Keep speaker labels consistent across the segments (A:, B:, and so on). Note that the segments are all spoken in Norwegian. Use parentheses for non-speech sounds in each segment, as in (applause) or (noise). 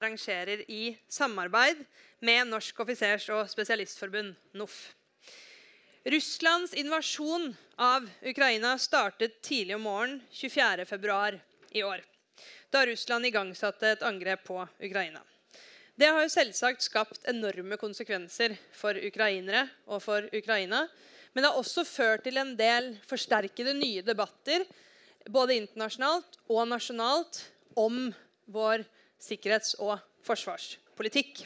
A: arrangerer i samarbeid med Norsk offisers- og spesialistforbund, NOF. Russlands invasjon av Ukraina startet tidlig om morgenen 24.2 i år, da Russland igangsatte et angrep på Ukraina. Det har jo selvsagt skapt enorme konsekvenser for ukrainere og for Ukraina. Men det har også ført til en del forsterkede nye debatter både internasjonalt og nasjonalt om vår sikkerhets- og forsvarspolitikk.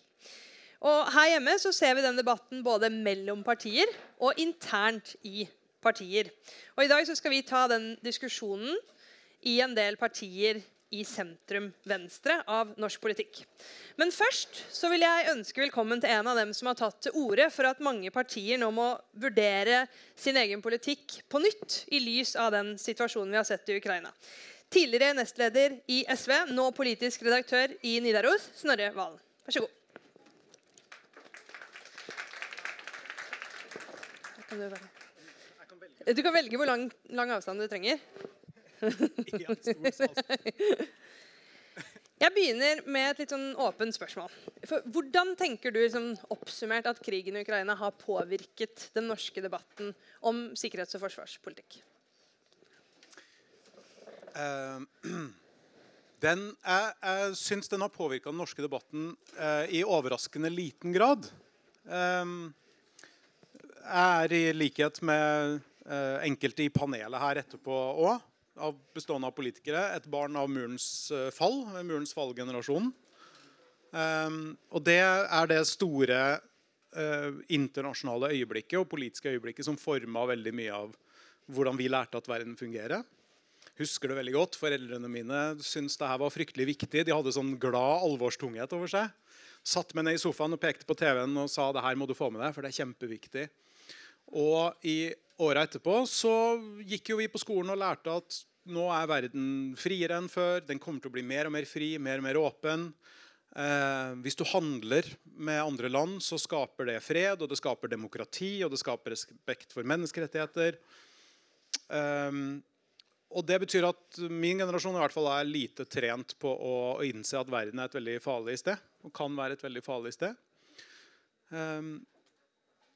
A: Og her hjemme så ser vi den debatten både mellom partier og internt i partier. Og I dag så skal vi ta den diskusjonen i en del partier i sentrum venstre av norsk politikk. Men først så vil jeg ønske velkommen til en av dem som har tatt til orde for at mange partier nå må vurdere sin egen politikk på nytt i lys av den situasjonen vi har sett i Ukraina. Tidligere nestleder i SV, nå politisk redaktør i Nidaros, Snorre Valen. Vær så god. du, kan velge hvor lang, lang avstand du trenger. (laughs) Jeg begynner med et litt sånn åpent spørsmål. For hvordan tenker du liksom, oppsummert at krigen i Ukraina har påvirket den norske debatten om sikkerhets- og forsvarspolitikk?
B: Uh, (clears throat) den, jeg jeg syns den har påvirka den norske debatten uh, i overraskende liten grad. Um, jeg er i likhet med enkelte i panelet her etterpå òg bestående av politikere. Et barn av murens eh, fall, murens fall-generasjonen. Og det er det store internasjonale øyeblikket og politiske øyeblikket som forma veldig mye av hvordan vi lærte at verden fungerer. Husker det veldig godt. Foreldrene mine syntes det her var fryktelig viktig. De hadde sånn glad alvorstunghet over seg. Satt meg ned i sofaen og pekte på TV-en og sa det her må du få med deg, for det er kjempeviktig. Og i åra etterpå så gikk jo vi på skolen og lærte at nå er verden friere enn før. Den kommer til å bli mer og mer fri, mer og mer åpen. Eh, hvis du handler med andre land, så skaper det fred, og det skaper demokrati og det skaper respekt for menneskerettigheter. Eh, og det betyr at min generasjon i hvert fall er lite trent på å, innse at verden er et veldig farlig sted. Og kan være et veldig farlig sted. Um,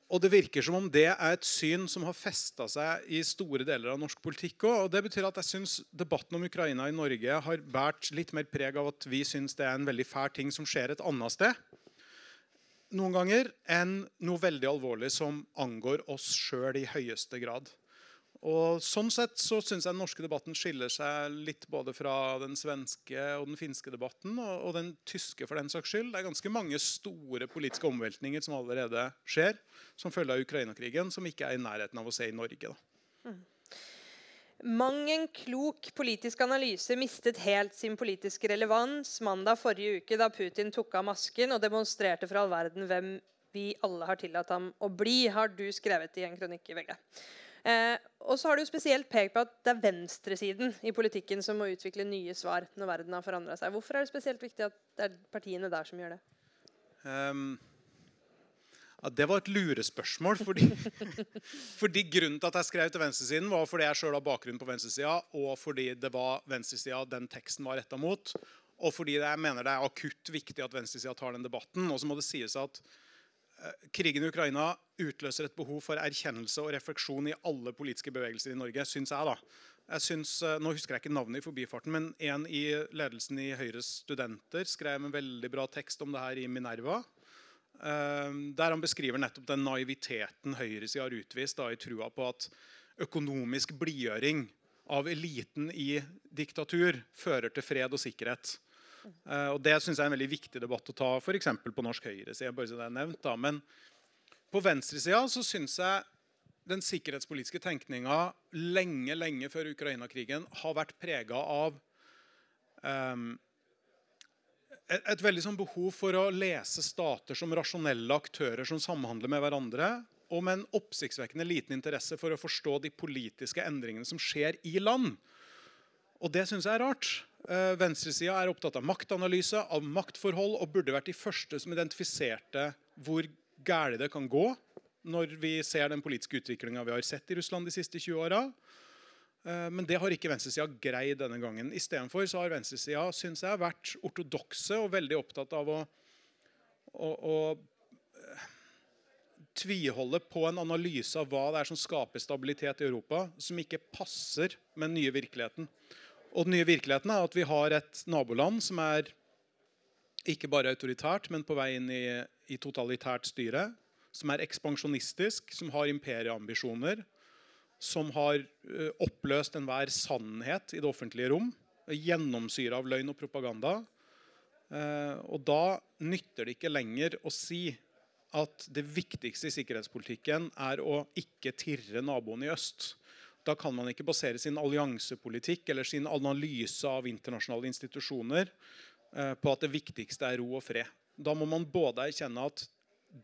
B: og det virker som om det er et syn som har festa seg i store deler av norsk politikk òg. Og det betyr at jeg synes debatten om Ukraina i Norge har båret litt mer preg av at vi syns det er en veldig fæl ting som skjer et annet sted. Noen ganger enn noe veldig alvorlig som angår oss sjøl i høyeste grad. Og Sånn sett så syns jeg den norske debatten skiller seg litt både fra den svenske og den finske debatten, og, og, den tyske for den saks skyld. Det er ganske mange store politiske omveltninger som allerede skjer som følge av Ukraina-krigen, som ikke er i nærheten av å se i Norge. Mm.
A: Mang en klok politisk analyse mistet helt sin politiske relevans mandag forrige uke da Putin tok av masken og demonstrerte for all verden hvem vi alle har tillatt ham å bli, har du skrevet i en kronikk i VG. Eh, og så har du spesielt pekt på at det er venstresiden i politikken som må utvikle nye svar når verden har forandra seg. Hvorfor er det spesielt viktig at det er partiene der som gjør det? Um,
B: ja, det var et lurespørsmål. Fordi, (laughs) fordi Grunnen til at jeg skrev til venstresiden, var fordi jeg sjøl har bakgrunn på venstresida, og fordi det var venstresida den teksten var retta mot. Og fordi jeg mener det er akutt viktig at venstresida tar den debatten. Og så må det sies at krigen i Ukraina utløser et behov for erkjennelse og refleksjon i alle politiske bevegelser i Norge, syns jeg. da. Jeg synes, eh, nå husker jeg ikke navnet i forbifarten, men En i ledelsen i Høyres studenter skrev en veldig bra tekst om det her i Minerva. Eh, der han beskriver nettopp den naiviteten høyresida har utvist da, i trua på at økonomisk blidgjøring av eliten i diktatur fører til fred og sikkerhet. Uh, og Det synes jeg er en veldig viktig debatt å ta f.eks. på norsk høyreside. bare. Men på venstresida syns jeg den sikkerhetspolitiske tenkninga lenge lenge før Ukraina-krigen har vært prega av um, et, et, veldig sånn behov for å lese stater som rasjonelle aktører som samhandler med hverandre, og med en oppsiktsvekkende liten interesse for å forstå de politiske endringene som skjer i land. Og det syns jeg er rart. Uh, Venstresida er opptatt av maktanalyse, av maktforhold, og burde vært de første som identifiserte hvor galt det kan gå når vi ser den politiske utviklinga vi har sett i Russland de siste 20 åra. Eh, men det har ikke venstresida greid denne gangen. Istedenfor har venstresida synes jeg, vært ortodokse og veldig opptatt av å, å, å eh, tviholde på en analyse av hva det er som skaper stabilitet i Europa, som ikke passer med den nye virkeligheten. Og den nye virkeligheten er at vi har et naboland som er ikke bare autoritært, men på vei inn i, i totalitært styre. Som er ekspansjonistisk, som har imperieambisjoner. Som har uh, oppløst enhver sannhet i det offentlige rom. Gjennomsyra av løgn og propaganda. Uh, og da nytter det ikke lenger å si at det viktigste i sikkerhetspolitikken er å ikke tirre naboen i øst. Da kan man ikke basere sin alliansepolitikk eller sin analyse av internasjonale institusjoner Eh, på at det viktigste er ro og fred. Da må man både erkjenne at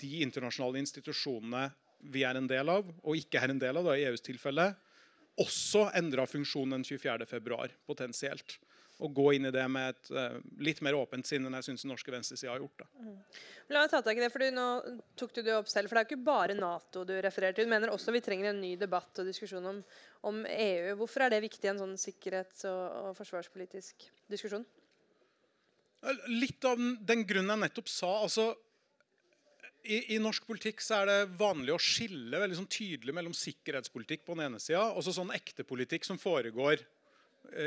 B: de internasjonale institusjonene vi er en del av, og ikke er en del av, da, i EUs tilfelle, også endra funksjon den 24.2. potensielt. Og gå inn i det med et uh, litt mer åpent sinn enn jeg syns den norske venstresida har gjort.
A: Mm. La meg ta tak i det, for Nå tok du det opp selv. for Det er jo ikke bare Nato du refererer til. Du mener også vi trenger en ny debatt og diskusjon om, om EU. Hvorfor er det viktig i en sånn sikkerhets- og, og forsvarspolitisk diskusjon?
B: Litt av den grunnen jeg nettopp sa. altså i, i, norsk politikk så er det vanlig å skille veldig sånn tydelig mellom sikkerhetspolitikk på den ene sida og så sånn ekte politikk som foregår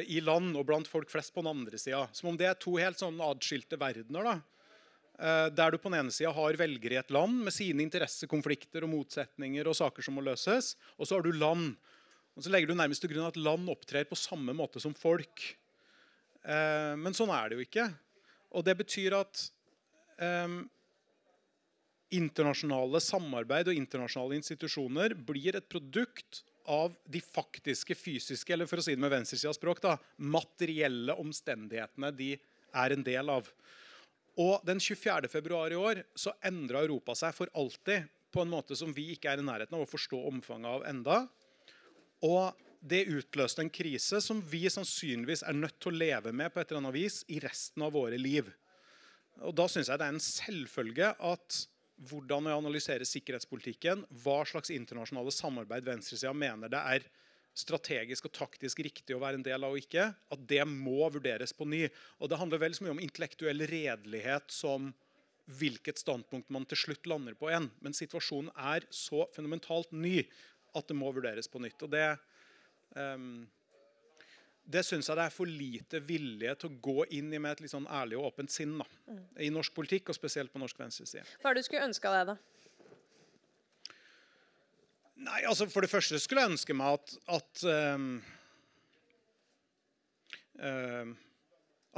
B: i land og blant folk flest på den andre sida. Som om det er to helt sånn adskilte verdener. da. Eh, der du på den ene sida har velgere i et land med sine interessekonflikter og motsetninger og saker som må løses. Og så har du land. Og så legger du nærmest til grunn at land opptrer på samme måte som folk. Eh, men sånn er det jo ikke. Og det betyr at internasjonale samarbeid og internasjonale institusjoner blir et produkt av de faktiske fysiske, eller for å si det med venstresidas språk, da, materielle omstendighetene de er en del av. Og Den 24. februar i år så endra Europa seg for alltid på en måte som vi ikke er i nærheten av å forstå omfanget av enda. Og det utløste en krise som vi sannsynligvis er nødt til å leve med på et eller annet vis i resten av våre liv. Og Da syns jeg det er en selvfølge at hvordan vi analyserer sikkerhetspolitikken, hva slags internasjonale samarbeid venstresida mener det er strategisk og taktisk riktig å være en del av og ikke, at det må vurderes på ny. Og Det handler vel så mye om intellektuell redelighet som hvilket standpunkt man til slutt lander på igjen. Men situasjonen er så fundamentalt ny at det må vurderes på nytt. Og det, Um, det syns jeg det er for lite vilje til å gå inn i med et litt sånn ærlig og åpent sinn. da, mm. I norsk politikk, og spesielt på norsk venstreside.
A: Hva er det du skulle ønska deg, da?
B: Nei, altså For det første skulle jeg ønske meg at at, um, uh,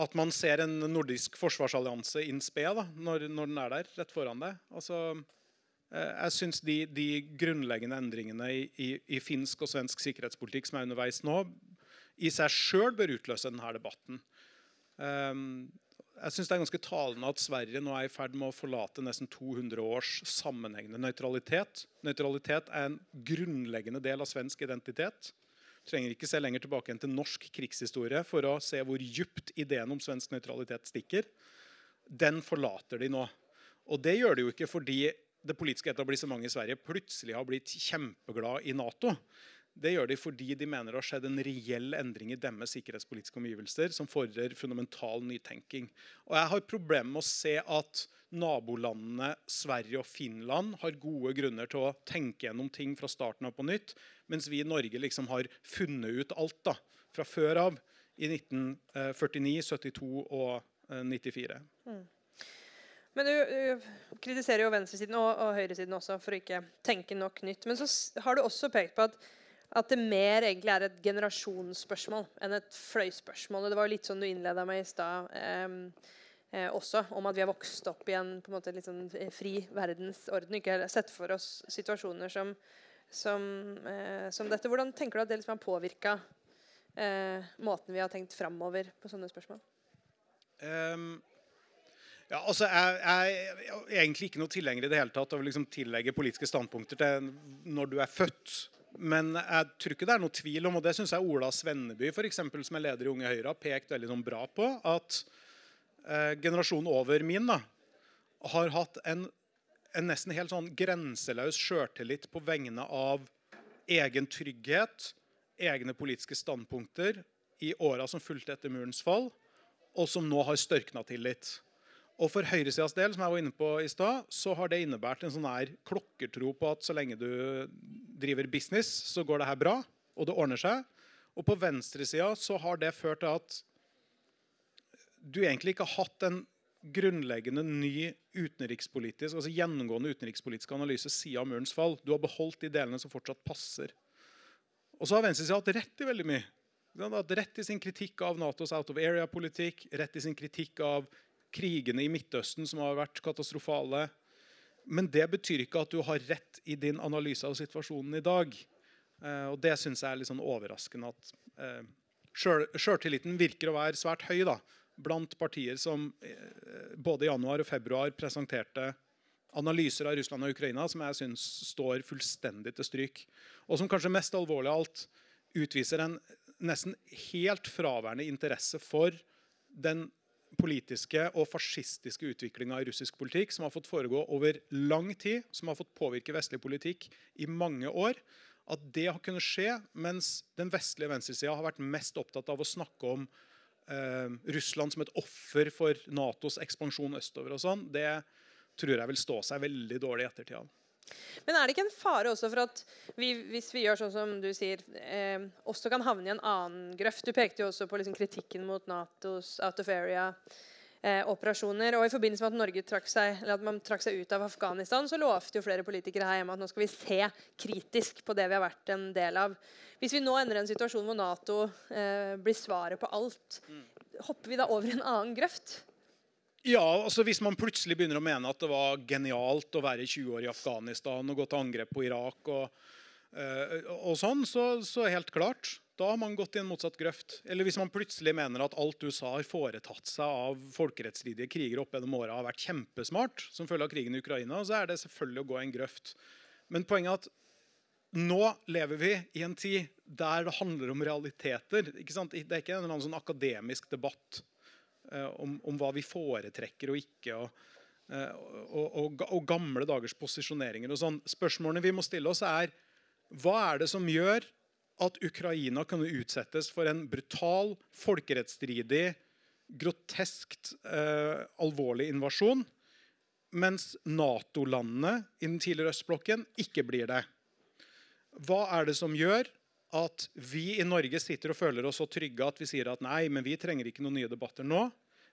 B: at man ser en nordisk forsvarsallianse in spe da, når, når, den er der, rett foran deg. Altså, Eh, jeg syns de, de, grunnleggende endringene i, i, i, finsk og svensk sikkerhetspolitikk som er underveis nå, i seg sjøl bør utløse denne debatten. Um, jeg synes det er ganske talende at Sverige nå er i ferd med å forlate nesten 200 års sammenhengende nøytralitet. Nøytralitet er en grunnleggende del av svensk identitet. Du trenger ikke se lenger tilbake enn til norsk krigshistorie for å se hvor djupt ideen om svensk nøytralitet stikker. Den forlater de nå. Og det gjør de jo ikke fordi det politiske etablissementet i Sverige plutselig har blitt kjempeglad i Nato. Det gjør de fordi de mener det har skjedd en reell endring i deres sikkerhetspolitiske omgivelser som fordrer fundamental nytenking. Og Jeg har problemer med å se at nabolandene Sverige og Finland har gode grunner til å tenke gjennom ting fra starten av på nytt, mens vi i Norge liksom har funnet ut alt da, fra før av i 1949, 72 og 94. Eh, mm.
A: Men du, du kritiserer jo venstresiden og, og høyresiden også for å ikke tenke nok nytt. Men så har du også pekt på at, at det mer egentlig er et generasjonsspørsmål enn et fløyspørsmål. Det var jo litt sånn du innleda med i stad eh, eh, også, om at vi har vokst opp i en på en måte litt sånn fri verdensorden. Ikke sett for oss situasjoner som, som, eh, som dette. Hvordan tenker du at det liksom har påvirka eh, måten vi har tenkt framover på sånne spørsmål?
B: Um ja, altså, jeg, jeg, er egentlig ikke noe tilhenger i det hele tatt av å liksom tillegge politiske standpunkter til når du er født. Men jeg tror ikke det er noe tvil om, og det syns jeg Ola Svenneby, for eksempel, som er leder i Unge Høyre, har pekt veldig sånn bra på, at eh, generasjonen over min da, har hatt en, en nesten helt sånn grenseløs sjøltillit på vegne av egen trygghet, egne politiske standpunkter i åra som fulgte etter murens fall, og som nå har størkna til litt. Og For høyresidas del som jeg var inne på i sted, så har det innebært en sånn her klokkertro på at så lenge du driver business, så går det her bra, og det ordner seg. Og på venstresida så har det ført til at du egentlig ikke har hatt en grunnleggende ny utenrikspolitisk, altså gjennomgående utenrikspolitisk analyse siden murens fall. Du har beholdt de delene som fortsatt passer. Og så har venstresida hatt rett i veldig mye. Hatt rett i sin kritikk av Natos out of area-politikk, rett i sin kritikk av krigene i Midtøsten, som har vært katastrofale. Men det betyr ikke at du har rett i din analyse av situasjonen i dag. Eh, og Det syns jeg er litt sånn overraskende. at eh, Sjøltilliten virker å være svært høy da, blant partier som eh, både i januar og februar presenterte analyser av Russland og Ukraina som jeg syns står fullstendig til stryk. Og som kanskje mest alvorlig av alt utviser en nesten helt fraværende interesse for den politiske og fascistiske utviklinga i russisk politikk som har fått foregå over lang tid, som har fått påvirke vestlig politikk i mange år. At det har kunnet skje mens den vestlige venstresida har vært mest opptatt av å snakke om eh, Russland som et offer for Natos ekspansjon østover, og sånn, det tror jeg vil stå seg veldig dårlig i ettertida.
A: Men er det ikke en fare også for at vi, hvis vi gjør sånn som du sier, eh, også kan havne i en annen grøft? Du pekte jo også på liksom kritikken mot Natos out of area-operasjoner. og I forbindelse med at Norge trakk seg, eller at man trakk seg ut av Afghanistan, så lovte jo flere politikere her hjemme at nå skal vi se kritisk på det vi har vært en del av. Hvis vi nå ender en situasjon hvor Nato eh, blir svaret på alt, mm. hopper vi da over en annen grøft?
B: Ja, altså Hvis man plutselig begynner å mene at det var genialt å være 20 år i Afghanistan og gå til angrep på Irak, og, uh, og sånn, så, så, helt klart. Da har man gått i en motsatt grøft. Eller hvis man plutselig mener at alt USA har foretatt seg av folkerettsstridige kriger opp gjennom åra, har vært kjempesmart som følge av krigen i Ukraina, så er det selvfølgelig å gå i en grøft. Men poenget er at nå lever vi i en tid der det handler om realiteter. Det er ikke en sånn akademisk debatt Eh, om, om, hva vi foretrekker og ikke. Og, eh, og, og, og gamle dagers posisjoneringer. og sånn. Spørsmålene vi må stille oss, er hva er det som gjør at Ukraina kan utsettes for en brutal, folkerettsstridig, groteskt eh, alvorlig invasjon, mens Nato-landene i den tidligere østblokken ikke blir det? Hva er det som gjør at vi i Norge sitter og føler oss så trygge at vi sier at nei, men vi trenger ikke noen nye debatter nå,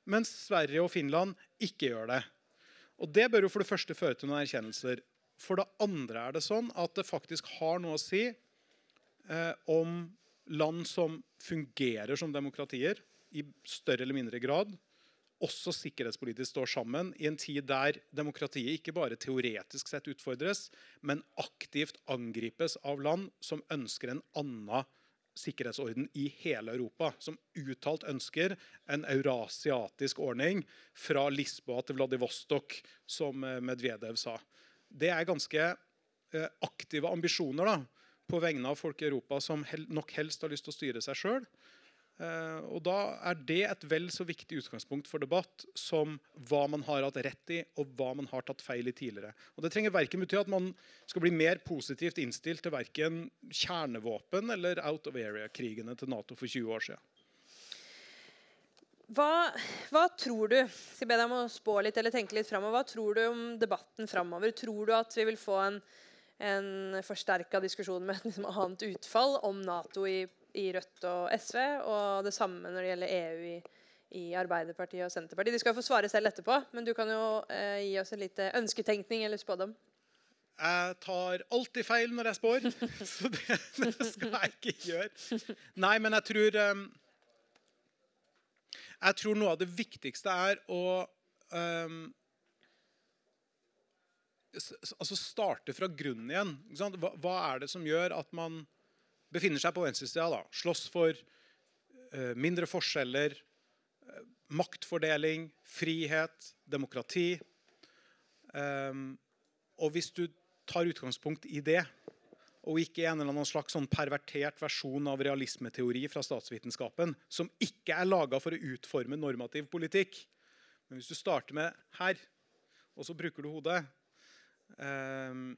B: mens Sverige og Finland ikke gjør det. Og Det bør jo for det første føre til noen erkjennelser. For det andre er det sånn at det faktisk har noe å si eh, om land som fungerer som demokratier i større eller mindre grad, også sikkerhetspolitisk står sammen i en tid der demokratiet ikke bare teoretisk sett utfordres, men aktivt angripes av land som ønsker en annen sikkerhetsorden i hele Europa. Som uttalt ønsker en eurasiatisk ordning fra Lisboa til Vladivostok, som eh, Medvedev sa. Det er ganske eh, aktive ambisjoner da, på vegne av folk i Europa som nok helst har lyst til å styre seg sjøl. Eh, og Da er det et vel så viktig utgangspunkt for debatt som hva man har hatt rett i, og hva man har tatt feil i tidligere. Og Det trenger verken bety at man skal bli mer positivt innstilt til verken kjernevåpen eller out of area-krigene til Nato for 20 år siden.
A: Hva, hva, tror du skal be deg om å spå litt eller tenke litt fremover, hva tror du om debatten framover? Tror du at vi vil få en, en forsterka diskusjon med et liksom, annet utfall om Nato i i Rødt og SV, og det samme når det gjelder EU i, i Arbeiderpartiet og Senterpartiet. De skal få svare selv etterpå, men du kan jo eh, gi oss en lite ønsketenkning eller spådom.
B: Jeg tar alltid feil når jeg spår, (laughs) så det, det, skal jeg ikke gjøre. Nei, men jeg tror um, Jeg tror noe av det viktigste er å um, altså starte fra grunnen igjen. Hva, hva, er det som gjør at man befinner seg på venstresida. Slåss for uh, mindre forskjeller, uh, maktfordeling, frihet, demokrati. Um, og hvis du tar utgangspunkt i det, og ikke en eller annen slags sånn pervertert versjon av realismeteori fra statsvitenskapen, som ikke er laga for å utforme normativ politikk Men hvis du starter med her, og så bruker du hodet um,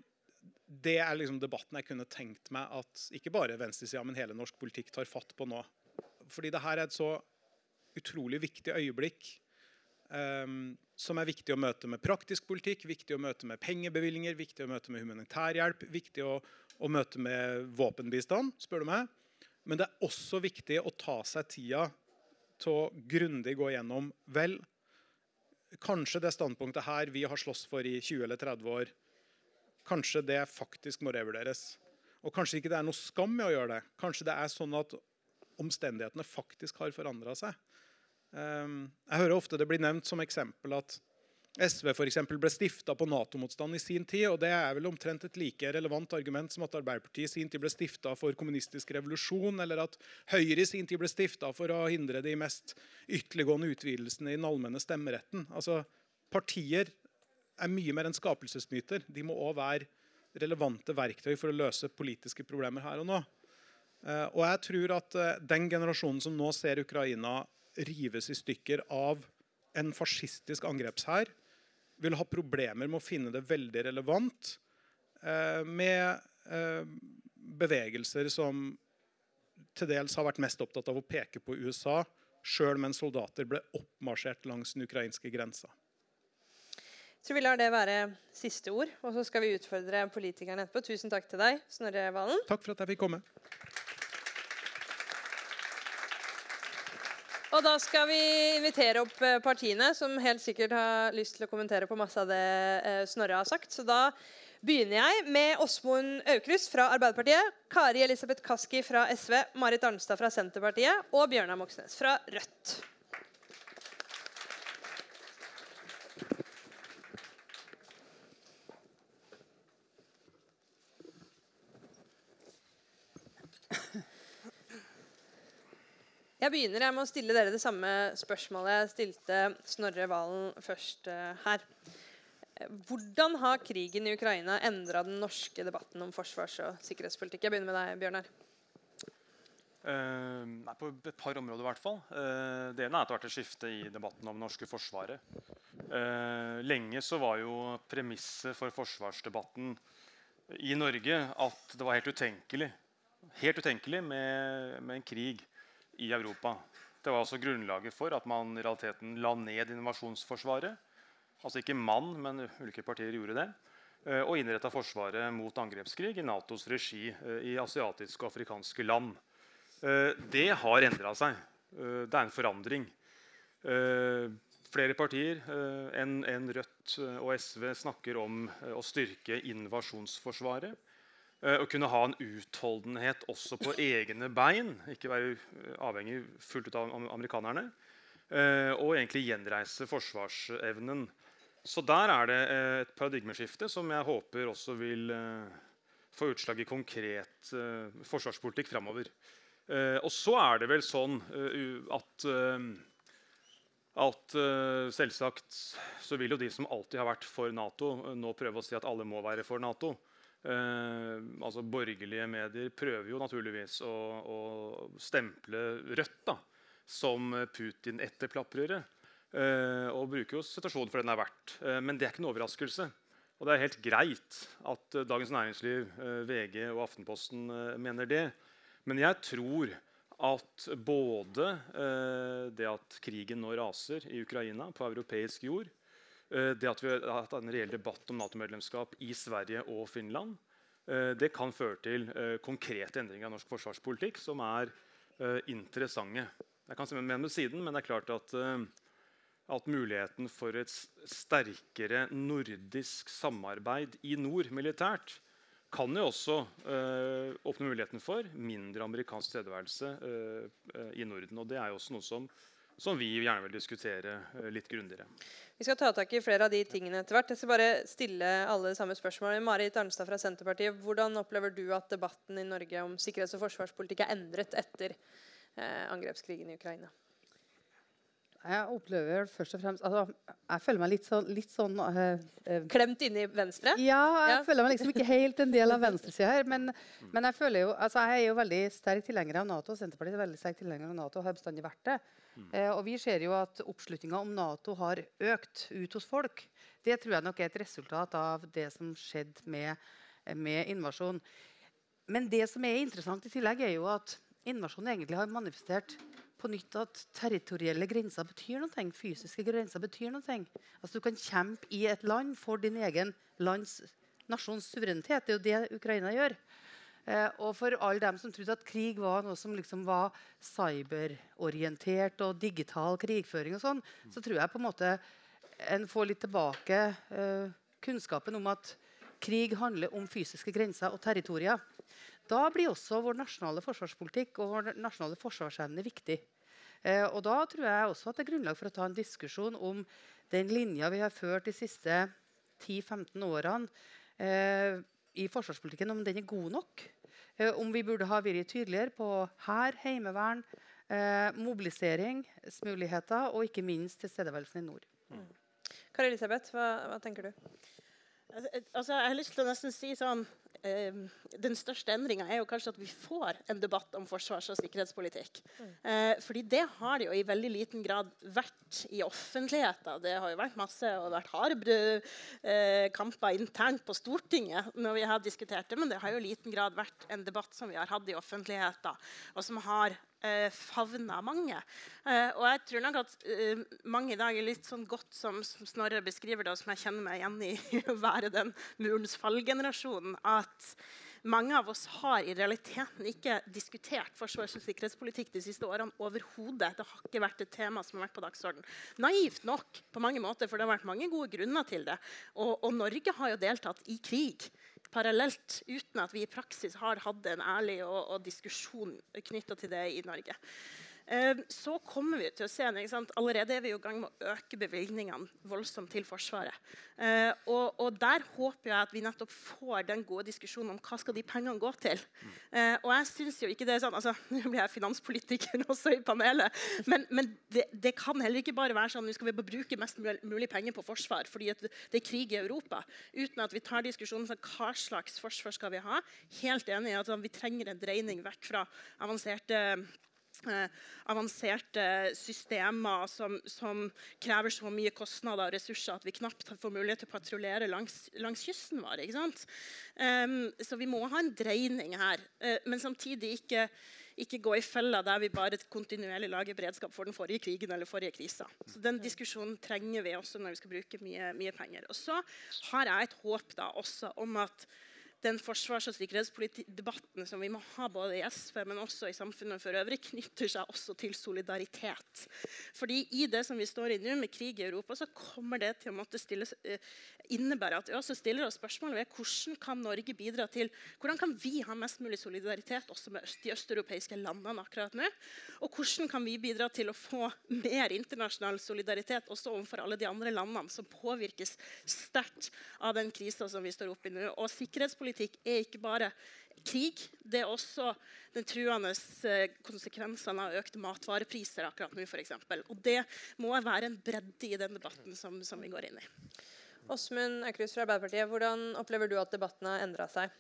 B: det er liksom debatten jeg kunne tenkt meg at ikke bare venstresida, men hele norsk politikk tar fatt på nå. Fordi det her er et så utrolig viktig øyeblikk um, som er viktig å møte med praktisk politikk, viktig å møte med pengebevilgninger, viktig å møte med humanitær hjelp, viktig å, å møte med våpenbistand, spør du meg. Men det er også viktig å ta seg tida til å grundig gå gjennom vel, kanskje det standpunktet her vi har slåss for i 20 eller 30 år, Kanskje det faktisk må revurderes. Og kanskje ikke det er noe skam i å gjøre det. Kanskje det er sånn at omstendighetene faktisk har forandra seg. Um, jeg hører ofte det blir nevnt som eksempel at SV for eksempel, ble stifta på Nato-motstand i sin tid. og Det er vel omtrent et like relevant argument som at Arbeiderpartiet i sin tid ble stifta for kommunistisk revolusjon, eller at Høyre i sin tid ble stifta for å hindre de mest ytterliggående utvidelsene i den allmenne stemmeretten. Altså, Partier er mye mer enn skapelsesmyter. De må òg være relevante verktøy for å løse politiske problemer her og nå. Eh, og jeg tror at eh, den generasjonen som nå ser Ukraina rives i stykker av en fascistisk angrepshær, vil ha problemer med å finne det veldig relevant eh, med bevegelser som til dels har vært mest opptatt av å peke på USA, sjøl mens soldater ble oppmarsjert langs den ukrainske grensa.
A: Så vi lar det være siste ord, og så skal vi utfordre politikerne etterpå. Tusen takk til deg, Snorre Valen.
B: Takk for at jeg fikk komme.
A: Og da skal vi invitere opp eh, partiene, som helt sikkert har lyst til å kommentere på masse av det eh, Snorre har sagt. Så da begynner jeg med Åsmund Aukrust fra Arbeiderpartiet, Kari Elisabeth Kaski fra SV, Marit Arnstad fra Senterpartiet og Bjørnar Moxnes fra Rødt. Jeg begynner jeg med å stille dere det samme spørsmålet jeg stilte Snorre Valen først uh, her. Hvordan har krigen i Ukraina endra den norske debatten om forsvars- og sikkerhetspolitikk? Jeg begynner med deg, Bjørnar.
C: Uh, nei, på et par områder, i hvert fall. Uh, det ene er at det har vært et skifte i debatten om det norske forsvaret. Uh, lenge så var jo premisset for forsvarsdebatten i Norge at det var helt utenkelig, helt utenkelig med, med en krig i Europa. Det var altså grunnlaget for at man i realiteten la ned invasjonsforsvaret. Altså ikke mann, men ulike partier gjorde det. Eh, og innretta Forsvaret mot angrepskrig i Natos regi eh, i asiatiske og afrikanske land. Eh, det har endra seg. Det er en forandring. Flere partier enn Rødt og SV snakker om å styrke invasjonsforsvaret. Eh, å kunne ha en utholdenhet også på egne bein, ikke være eh, avhengig fullt ut av amerikanerne. Eh, og egentlig gjenreise forsvarsevnen. Så der er det et paradigmeskifte som jeg håper også vil få utslag i konkret forsvarspolitikk framover. Og så er det vel sånn at at uh, selvsagt så vil jo de som alltid har vært for Nato, nå prøve å si at alle må være for Nato. Eh, altså Borgerlige medier prøver jo naturligvis å, å stemple Rødt da, som Putin-etterplaprere. Eh, og bruker jo situasjonen for den er verdt. Eh, men det er ikke noe overraskelse. Og det er helt greit at eh, Dagens Næringsliv, eh, VG og Aftenposten eh, mener det. Men jeg tror at både det at krigen nå raser i Ukraina, på europeisk jord, det at vi har hatt en reell debatt om Nato-medlemskap i Sverige og Finland, eh, det kan føre til eh, konkrete endringer av norsk forsvarspolitikk som er interessante. Jeg kan se med med siden, men det er klart at, at muligheten for et sterkere nordisk samarbeid i nord militært kan jo også øh, åpne muligheten for mindre amerikansk tilstedeværelse i Norden. Og det er jo også noe som, som vi gjerne vil diskutere øh, litt grundigere.
A: Vi skal ta tak i flere av de tingene etter hvert. Jeg skal bare stille alle samme spørsmål. Marit Arnstad fra Senterpartiet, Hvordan opplever du at debatten i Norge om sikkerhets- og forsvarspolitikk er endret etter eh, angrepskrigen i Ukraina?
D: Jeg opplever først og fremst altså, Jeg føler meg litt sånn, litt sånn uh,
A: uh, Klemt inni venstre?
D: Ja, jeg ja. føler meg liksom ikke helt en del av (laughs) venstresida her. Men, men, jeg føler jo altså, jeg er jo veldig sterk tilhenger av Nato. Senterpartiet er veldig sterk tilhenger av Nato og har bestandig vært det. Mm. Eh, og vi ser jo at oppslutninga om Nato har økt ut hos folk. Det tror jeg nok er et resultat av det som skjedde med med invasjon. Men det som er interessant i tillegg, er jo at invasjonen egentlig har manifestert på nytt at territorielle grenser betyr noe. Fysiske grenser betyr noe. Altså Du kan kjempe i et land for din egen lands nasjons suverenitet. Det er jo det Ukraina gjør. Eh, og for alle dem som trodde at krig var noe som liksom var cyberorientert og digital krigføring, og sånn, så tror jeg på en måte en får litt tilbake eh, kunnskapen om at krig handler om fysiske grenser og territorier. Da blir også vår nasjonale forsvarspolitikk og vår nasjonale forsvarsevne viktig. Eh, og da tror jeg også at det er grunnlag for å ta en diskusjon om den linja vi har ført de siste 10-15 årene eh, i forsvarspolitikken, om den er god nok. Eh, om vi burde ha vært tydeligere på hær, heimevern, eh, mobiliseringsmuligheter og ikke minst tilstedeværelsen i nord. Mm.
A: Kari Elisabeth, hva, hva, tenker du?
E: Altså, jeg har lyst til å nesten si sånn Den største endringa er jo kanskje at vi får en debatt om forsvars- og sikkerhetspolitikk. Mm. Eh, fordi det har det jo i veldig liten grad vært i offentligheten. Det har jo vært masse og vært harde eh, kamper internt på Stortinget når vi har diskutert det, men det har jo i liten grad vært en debatt som vi har hatt i offentligheten, og som har eh, favna mange. Eh, og jeg tror nok at eh, mange i dag er litt sånn godt som, som Snorre beskriver det, og som jeg kjenner meg igjen i (laughs) å være den murens fall-generasjonen. at mange av oss har i realiteten ikke diskutert forsvars- og sikkerhetspolitikk de siste årene overhodet. Det har ikke vært et tema som har vært på dagsorden. Naivt nok, på mange måter, for det har vært mange gode grunner til det. Og, og Norge har jo deltatt i krig parallelt, uten at vi i praksis har hatt en ærlig og, og diskusjon knytta til det i Norge. Ehm, så kommer vi til å se Allerede er vi i gang med å øke bevilgningene voldsomt til Forsvaret. Ehm, og, og, Der håper jeg at vi nettopp får den gode diskusjonen om hva skal de pengene gå til. Ehm, og jeg synes jo ikke det er sånn, altså, (laughs) Nå blir jeg finanspolitiker (laughs) også i panelet, men, men det, det, kan heller ikke bare være sånn nå skal vi bruke mest mulig penger på forsvar fordi det er krig i Europa, uten at vi tar diskusjonen om hva slags forsvar skal vi ha. Helt enig i at vi trenger en dreining vekk fra avanserte Eh, avanserte systemer som, som, krever så mye kostnader og ressurser at vi knapt får mulighet til å patruljere langs, langs, kysten vår. ikke Um, så vi må ha en dreining her, uh, men samtidig ikke, ikke gå i fella der vi bare kontinuerlig lager beredskap for den forrige krigen eller forrige krisa. Så Den diskusjonen trenger vi også når vi skal bruke mye, mye penger. Og så har jeg et håp da også om at den forsvars- og sikkerhetsdebatten som vi må ha både i SV, men også i samfunnet for øvrig, knytter seg også til solidaritet. Fordi i det som vi står i nå, med krig i Europa, så kommer det til å måtte stilles, uh, innebære at vi også stiller oss spørsmål ved hvordan kan Norge bidra til Hvordan kan vi ha mest mulig solidaritet også med de østeuropeiske landene akkurat nå? Og hvordan kan vi bidra til å få mer internasjonal solidaritet også overfor alle de andre landene som påvirkes sterkt av den krisa som vi står oppe i nå? Og sikkerhetspolitikk sikkerhetspolitikk er ikke bare krig. Det er også den truende eh, konsekvensene av økte matvarepriser akkurat nå. For eksempel. og det må være en bredde i den debatten som, som vi går inn i.
A: Åsmund Aukrust fra Arbeiderpartiet, Hvordan opplever du at debatten har endra seg?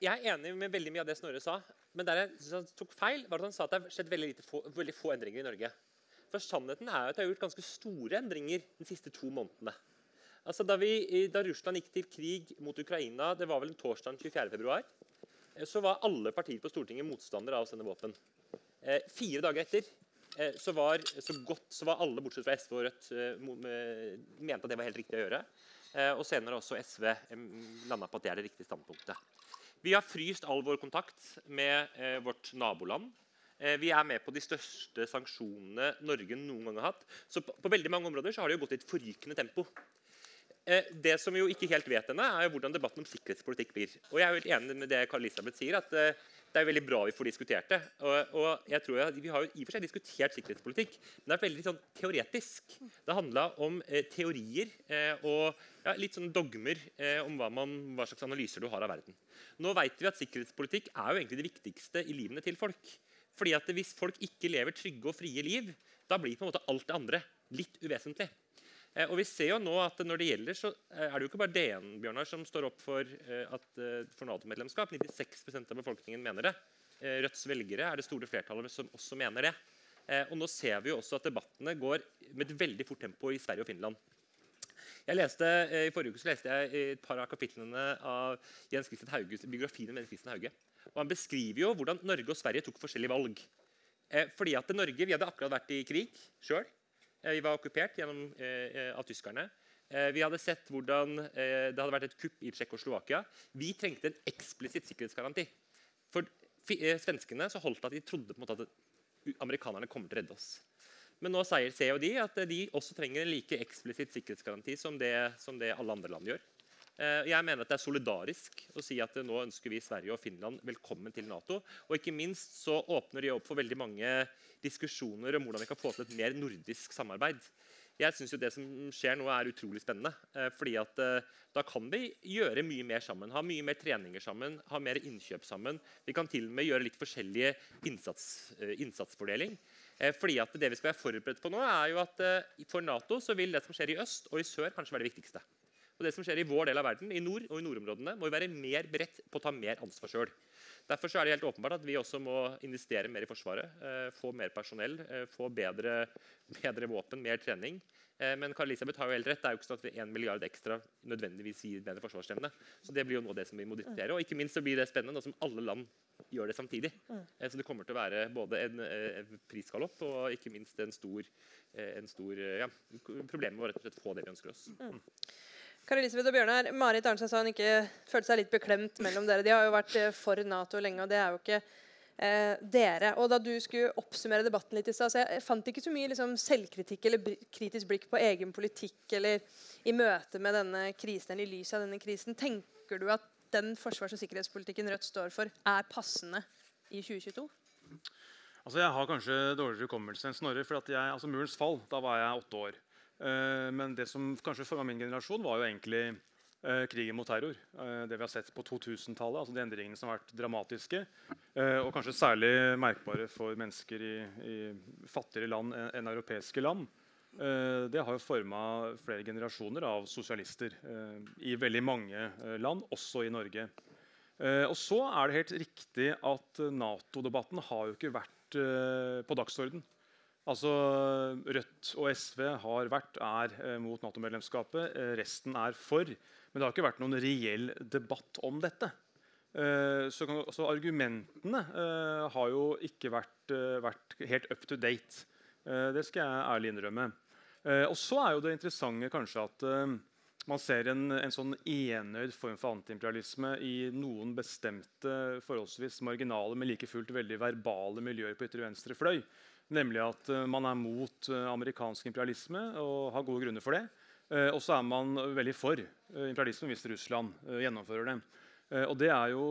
F: Jeg er enig med veldig mye av det Snorre sa. Men der jeg synes han tok feil, var at han sa at det har skjedd veldig, få, veldig få endringer i Norge. For sannheten er at det har gjort ganske store endringer de siste to månedene. Altså, da, vi, da, Russland gikk til krig mot Ukraina, det var vel en torsdag 24.2, eh, så var alle partier på Stortinget motstandere av å sende våpen. Eh, fire dager etter eh, så, var, så, godt, så, var, alle, bortsett fra SV og Rødt, eh, mente at det var helt riktig å gjøre. Eh, og senere også SV eh, landa på at det er det riktige standpunktet. Vi har fryst all vår kontakt med vårt naboland. Vi er med på de største sanksjonene Norge noen gang har hatt. Så på, på veldig mange områder har det jo gått i et forrykende tempo. Eh, det som vi jo ikke helt vet ennå, er hvordan debatten om sikkerhetspolitikk blir. Og jeg er helt enig med det Karl Elisabeth sier, at eh, det er veldig bra vi får diskutert det. Og, og jeg tror Vi har jo i og for seg diskutert sikkerhetspolitikk, men det er veldig sånn teoretisk. Det handla om eh, teorier eh, og ja, litt sånn dogmer eh, om hva, man, hva, slags analyser du har av verden. Nå vet vi at sikkerhetspolitikk er jo egentlig det viktigste i livene til folk. Fordi at Hvis folk ikke lever trygge og frie liv, da blir på en måte alt det andre litt uvesentlig. Eh, og vi ser jo nå at Når det gjelder, så eh, er det jo ikke bare DN Bjørnar, som står opp for, eh, at, for Nato-medlemskap. 96% av befolkningen mener det. Rødts velgere er det store flertallet som også mener det. Og Nå ser vi jo også at debattene går med et veldig fort tempo i Sverige og Finland. Jeg leste, I forrige uke så leste jeg et par av kapitlene av Jens Christian Hauges, biografien om Jens Christian Hauge. Og Han beskriver jo hvordan Norge og Sverige tok forskjellige valg. Eh, fordi at Norge, Vi hadde akkurat vært i krig sjøl. Eh, vi var okkupert gjennom, eh, av tyskerne. Eh, vi hadde sett hvordan eh, det hadde vært et kupp i Tsjekkoslovakia. Vi trengte en eksplisitt sikkerhetsgaranti. For eh, svenskene så holdt at de trodde på en måte at amerikanerne kommer til å redde oss. Men nå sier, ser jo de at eh, de også trenger en like eksplisitt sikkerhetsgaranti som det, som det alle andre land gjør. Eh, Jeg mener at Det er solidarisk å si at nå ønsker vi Sverige og Finland velkommen til Nato. Og ikke minst så åpner de opp for veldig mange diskusjoner om hvordan vi kan få til et mer nordisk samarbeid. Jeg synes jo Det som skjer nå, er utrolig spennende. eh, fordi at eh, Da kan vi gjøre mye mer sammen. Ha mye mer treninger sammen, ha mer innkjøp sammen. Vi kan til og med gjøre litt forskjellige innsats, innsatsfordeling. Fordi at Det vi skal være forberedt på nå, er jo at for Nato så vil det som skjer i øst og i sør, kanskje være det viktigste. Og det som skjer i vår del av verden, i nord og i nordområdene, må vi være mer beredt på å ta mer ansvar sjøl. Derfor er det helt åpenbart at vi også må investere mer i Forsvaret. Eh, få mer personell, eh, få bedre, bedre våpen, mer trening. Eh, men Karl Elisabeth har jo helt rett. Det er jo ikke sånn at 1 milliard ekstra nødvendigvis gir bedre forsvarsevne. Så det blir jo nå det som vi må diskutere. Og ikke minst så blir det spennende nå som alle land gjør det samtidig. Så det kommer til å være både en, en prisgalopp og ikke minst en stor, en stor ja, Problemet å rett og slett få det vi ønsker oss.
A: Kari Elisabeth og Bjørnar, Marit Arnstad sa hun ikke følte seg litt beklemt mellom dere. De har jo vært eh, for Nato lenge, og det er jo ikke eh, dere. Og da du skulle oppsummere debatten litt i stad, så jeg fant ikke så mye liksom, selvkritikk eller kritisk blikk på egen politikk eller i møte med denne krisen eller i lys av denne krisen. Tenker du at den forsvars- og sikkerhetspolitikken Rødt står for, er passende i 2022?
C: Altså, Jeg har kanskje dårligere hukommelse enn Snorre. for jeg, altså Murens fall, da var jeg åtte år. Eh, men det som kanskje forma min generasjon, var jo egentlig eh, krigen mot terror. Eh, det vi har sett på 2000-tallet, altså de endringene som har vært dramatiske. og kanskje særlig merkbare for mennesker i, i fattigere land enn europeiske land. Det har jo forma flere generasjoner av sosialister i veldig mange land, også i Norge. Og så er det helt riktig at Nato-debatten har jo ikke vært på dagsorden. Altså, Rødt og SV har vært, er eh, mot Nato-medlemskapet. Eh, resten er for. Men det har ikke vært noen reell debatt om dette. Eh, så, så argumentene eh, har jo ikke vært, vært helt up to date. Det skal jeg ærlig innrømme. Og så er jo det interessante kanskje at man ser en, en sånn enøyd form for antiimperialisme i noen bestemte, forholdsvis marginale, men like fullt veldig verbale miljøer på ytre venstre fløy. Nemlig at eh, man er mot eh, amerikansk imperialisme og har gode grunner for det. Eh, og så er man veldig for imperialisme hvis Russland gjennomfører det. Og det er jo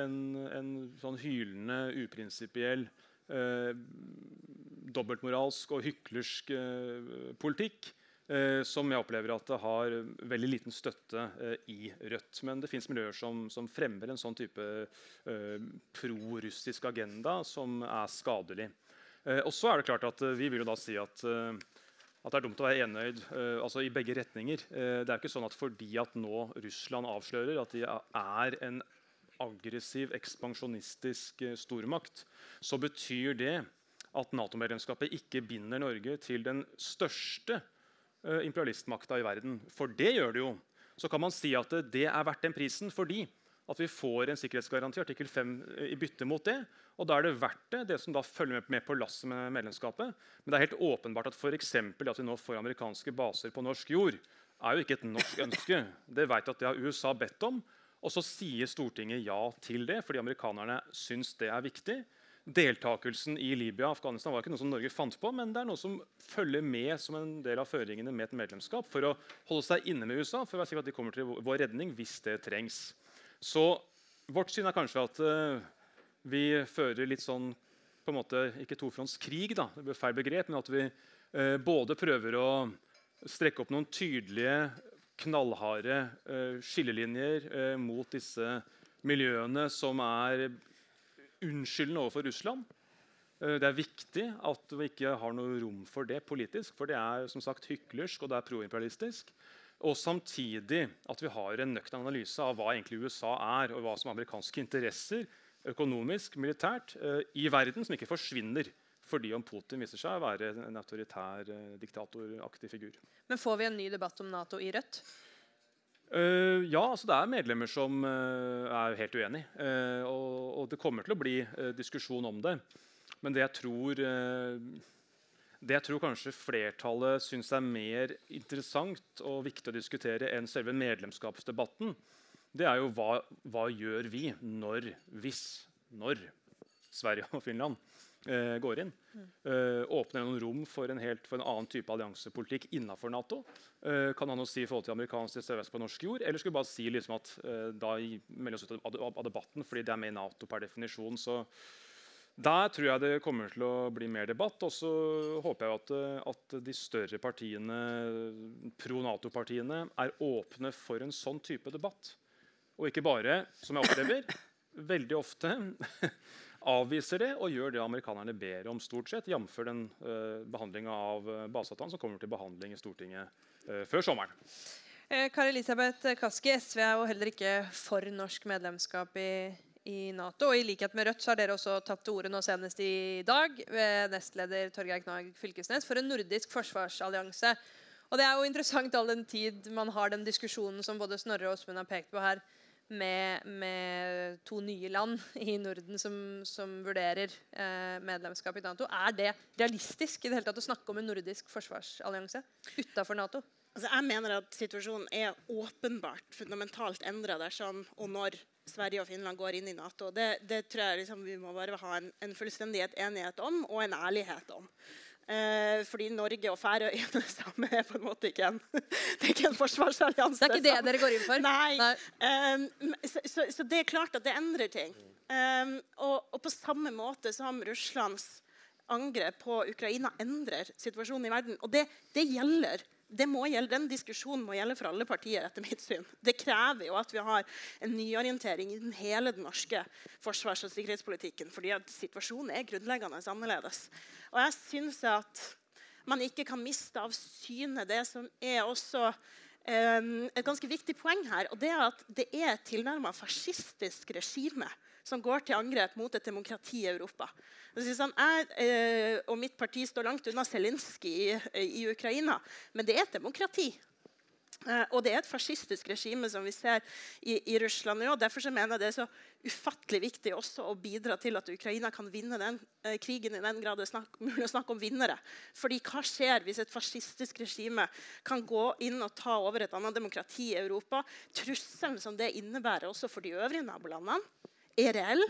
C: en, en sånn hylende, uprinsipiell dobbeltmoralsk og hyklersk politikk som jeg opplever at det har veldig liten støtte i Rødt. Men det fins miljøer som, som fremmer en sånn type pro-russisk agenda som er skadelig. Eh, og så er det klart at eh, Vi vil jo da si at, eh, at det er dumt å være enøyd altså i begge retninger. Det er ikke sånn at fordi at nå Russland avslører at de er en aggressiv, ekspansjonistisk stormakt, så betyr det at Nato-medlemskapet ikke binder Norge til den største imperialistmakta i verden. For det gjør det jo. Så kan man si at det er verdt den prisen fordi at vi får en sikkerhetsgaranti artikkel 5 i bytte mot det. Og da er det verdt det, det som da følger med, på lasset med medlemskapet. Men det er helt åpenbart at for eksempel at vi nå får amerikanske baser på norsk jord, er jo ikke et norsk (laughs) ønske. Det vet at det har USA bedt om. Og så sier Stortinget ja til det, fordi amerikanerne syns det er viktig. Deltakelsen i Libya og Afghanistan var ikke noe som Norge fant på, men det er noe som følger med som en del av føringene med et medlemskap for å holde seg inne med USA for å være sikker på at de kommer til vår redning hvis det trengs. Så vårt syn er kanskje at eh, vi fører litt sånn på en måte, Ikke tofrontskrig, da, det blir feil begrep, men at vi eh, både prøver å strekke opp noen tydelige, knallharde eh, skillelinjer eh, mot disse miljøene som er unnskyldende overfor Russland. Eh, Det er viktig at vi ikke har noe rom for det politisk, for det er som sagt hyklersk og det er proimperialistisk. Og samtidig at vi har en nøktern analyse av hva egentlig USA er, og hva som er amerikanske interesser økonomisk, militært, eh, i verden, som ikke forsvinner Fordi om Putin viser seg å være en autoritær, eh, diktatoraktig figur.
A: Men får vi en ny debatt om Nato i Rødt?
C: Uh, ja, altså det er medlemmer som uh, er helt uenig. Uh, og, og, det kommer til å bli diskusjon om det. Men det jeg tror det jeg tror kanskje flertallet syns er mer interessant og viktig å diskutere enn selve medlemskapsdebatten, det er jo hva, hva gjør vi når, hvis, når Sverige og Finland eh, går inn. Eh, åpner noen rom for en, helt, for en, annen type alliansepolitikk innenfor Nato? Eh, kan han noe si i forhold til amerikansk tilstedeværelse på norsk jord? Eller skulle vi bare si liksom at eh, da melder oss ut av, av, debatten fordi det er med i Nato per definisjon? så der tror jeg det kommer til å bli mer debatt. Og så håper jeg at, at de større partiene, pro Nato-partiene, er åpne for en sånn type debatt. Og ikke bare, som jeg opplever, veldig ofte (laughs) avviser det og gjør det amerikanerne ber om, stort sett, jf. den uh, behandlinga av uh, baseavtalen som kommer til behandling i Stortinget uh, før sommeren.
A: Eh, Kari Elisabeth Kaski, SV er jo heller ikke for norsk medlemskap i i Nato. Og I likhet med Rødt så har dere også tatt til orde nå senest i dag ved nestleder Torgeir Knag Fylkesnes for en nordisk forsvarsallianse. Og Det er jo interessant all den tid man har den diskusjonen som både Snorre og Åsmund har pekt på her, med, med to nye land (laughs) i Norden som, som vurderer eh, medlemskap i Nato. Er det realistisk i det hele tatt å snakke om en nordisk forsvarsallianse utafor Nato?
E: Altså, jeg mener at situasjonen er åpenbart fundamentalt endra dersom og når Sverige og Finland går inn i Nato. Det, det tror jeg liksom vi må bare ha en, en fullstendighet enighet om, og en ærlighet om. Eh, fordi Norge og Færøyene (laughs) sammen er på en måte ikke en, (laughs) det er ikke en forsvarsallianse.
A: Det er ikke det dere går inn for?
E: Nei. Nei. Um, så, så, så, det er klart at det endrer ting. Um, og, og, på samme måte som Russlands angrep på Ukraina endrer situasjonen i verden. Og det, det gjelder gjelde, den diskusjonen må gjelde for alle partier. etter mitt syn. Det krever jo at vi har en nyorientering i den hele den norske forsvars- og sikkerhetspolitikken. fordi at situasjonen er grunnleggende annerledes. Og jeg synes at man ikke kan miste av syne det som er også um, et ganske viktig poeng her. og Det er at det er et tilnærma fascistisk regime som går til angrep mot et demokrati i Europa. Jeg eh, og mitt parti står langt unna Zelinskyj i, i, Ukraina, men det er et demokrati. Eh, og det er et fascistisk regime som vi ser i, i Russland nå. Derfor mener jeg det er så ufattelig viktig også å bidra til at Ukraina kan vinne den eh, krigen i den grad det er mulig å snakke om vinnere. Fordi hva skjer hvis et fascistisk regime kan gå inn og ta over et annet demokrati i Europa? Trusselen som det innebærer også for de øvrige nabolandene, er reell.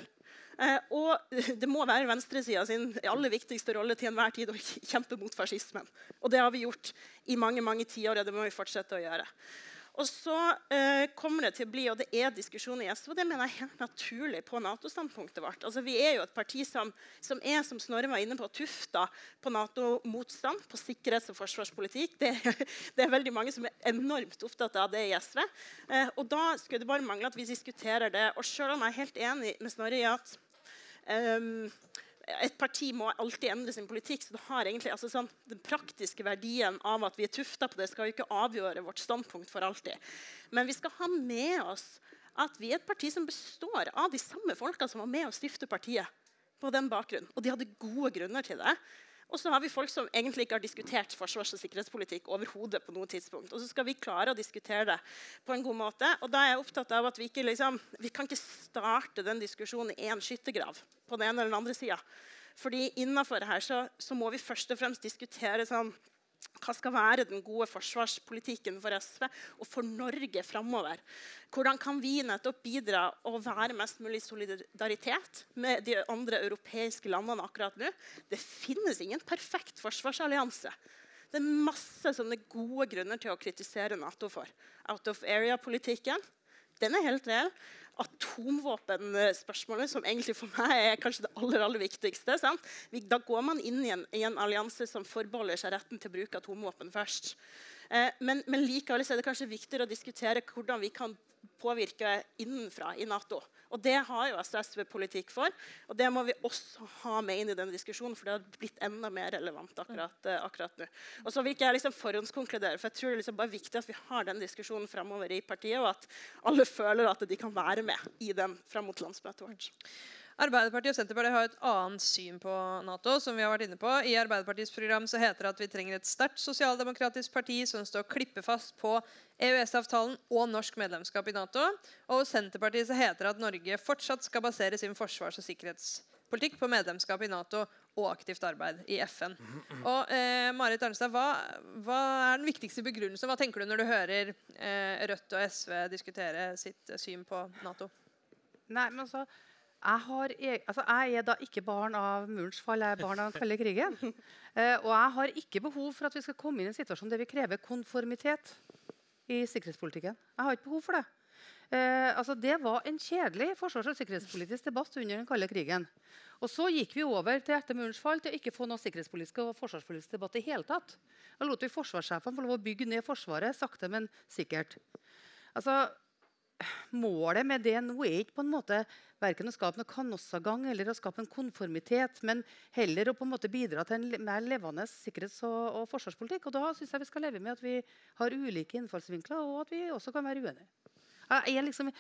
E: Eh, og (laughs) det må være venstresida sin aller viktigste rolle til enhver tid å kjempe mot fascismen. Og det har vi gjort i mange mange tiår, og det må vi fortsette å gjøre. Og så eh, kommer det til å bli, og det er diskusjon i SV, og det mener jeg er helt naturlig på Nato-standpunktet vårt. Altså, vi er jo et parti som, som er, som Snorre var inne på, tufta på Nato-motstand, på sikkerhets- og forsvarspolitikk. Det, (laughs) det, er veldig mange som er enormt opptatt av det i SV. Eh, og da skulle det bare mangle at vi diskuterer det. Og selv om jeg er helt enig med Snorre i at Um, et parti må alltid endre sin politikk. så det har egentlig, altså sånn, Den praktiske verdien av at vi er tufta på det, skal jo ikke avgjøre vårt standpunkt for alltid. Men vi skal ha med oss at vi er et parti som består av de samme folka som var med å stifte partiet. på den bakgrunnen. Og de hadde gode grunner til det. Og så har vi folk som egentlig ikke har diskutert forsvars- og sikkerhetspolitikk overhodet på noe tidspunkt. Og så skal vi klare å diskutere det på en god måte. Og da er jeg opptatt av at vi ikke liksom, vi kan ikke starte den diskusjonen i én skyttergrav på den ene eller den andre sida. Fordi innafor her så, så, må vi først og fremst diskutere sånn hva skal være den gode forsvarspolitikken for SV og for Norge framover? Hvordan kan vi nettopp bidra og være mest mulig solidaritet med de andre europeiske landene akkurat nå? Det finnes ingen perfekt forsvarsallianse. Det er masse sånne gode grunner til å kritisere Nato for. Out of area-politikken den er helt reell atomvåpenspørsmålet, som egentlig for meg er kanskje det aller, aller viktigste. Sant? da går man inn i en, en, allianse som forbeholder seg retten til å bruke atomvåpen først. Eh, men, men, likevel er det kanskje viktigere å diskutere hvordan vi kan påvirke innenfra i Nato. Og Det har jo SV politikk for, og det må vi også ha med inn i den diskusjonen. for det har blitt enda mer relevant akkurat, uh, akkurat nå. Og så vil ikke jeg liksom forhåndskonkludere, for jeg tror det liksom bare viktig at vi har den diskusjonen framover i partiet, og at alle føler at de kan være med i den fram mot landsmøtet vårt.
A: Arbeiderpartiet og Senterpartiet har et annet syn på Nato. som vi har vært inne på. I Arbeiderpartiets program så heter det at vi trenger et sterkt sosialdemokratisk parti som står klippefast på EØS-avtalen og norsk medlemskap i Nato. Og hos Senterpartiet så heter det at Norge fortsatt skal basere sin forsvars- og sikkerhetspolitikk på medlemskap i Nato og aktivt arbeid i FN. Og eh, Marit Arnstad, hva, hva, er den viktigste begrunnelsen? Hva tenker du når du hører eh, Rødt og SV diskutere sitt syn på Nato?
D: Nei, men altså, jeg, har, e- altså, jeg er da ikke barn av murens fall, jeg er barn av den kalde krigen. (laughs) Eh, og jeg har ikke behov for at vi skal komme inn i en situasjon der vi krever konformitet i sikkerhetspolitikken. Jeg har ikke behov for det. Eh, altså, det var en kjedelig forsvars- og sikkerhetspolitisk debatt under den kalde krigen. Og så gikk vi over til etter murens fall til å ikke få noe sikkerhetspolitisk og forsvarspolitisk debatt i hele tatt. Da lot vi forsvarssjefene få lov å bygge ned Forsvaret sakte, men sikkert. Altså, målet med det nå er ikke på en måte verken å skape noe kanossagang eller å skape en konformitet, men heller å på en måte bidra til en mer levende sikkerhets- og, og forsvarspolitikk. Og da syns jeg vi skal leve med at vi har ulike innfallsvinkler, og at vi også kan være uenige. Jeg er liksom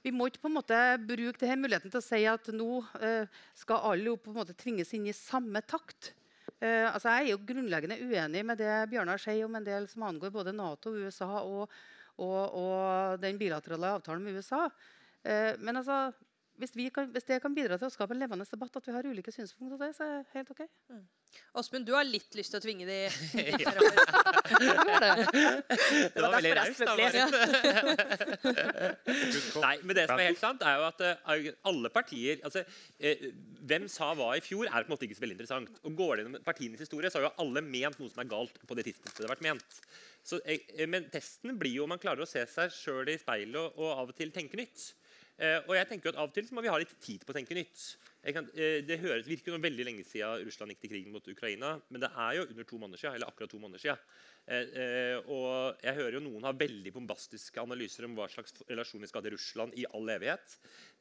D: vi må ikke på en måte bruke denne muligheten til å si at nå eh, skal alle jo på en måte tvinges inn i samme takt. Eh, altså jeg er jo grunnleggende uenig med det Bjørnar sier om en del som angår både Nato, USA og, og, og den bilaterale avtalen med USA. Eh, men altså, hvis, vi kan, hvis det kan bidra til å skape en levende debatt, at vi har ulike synspunkter på det, så er det helt ok.
A: Åsmund, du har litt lyst til å tvinge de (laughs)
F: Ja.
D: Det var det.
F: Det var veldig raust. Nei, men det som er helt sant, er jo at uh, alle partier altså, uh, Hvem sa hva i fjor, er på en måte ikke så veldig interessant. Og Går det gjennom partienes historie, så har jo alle ment noe som er galt på det tidspunktet det har vært ment. Så, eh, men testen blir jo om man klarer å se seg sjøl i speilet og, og av og til tenke nytt. Eh, og jeg tenker jo at Av og til må vi ha litt tid på å tenke nytt. Kan, eh, det høres, virker jo veldig lenge siden Russland gikk til krigen mot Ukraina, men det er jo under to måneder siden. Eller akkurat to måneder siden. Eh, eh, og jeg hører jo noen har veldig bombastiske analyser om hva slags relasjon vi skal ha til Russland i all evighet.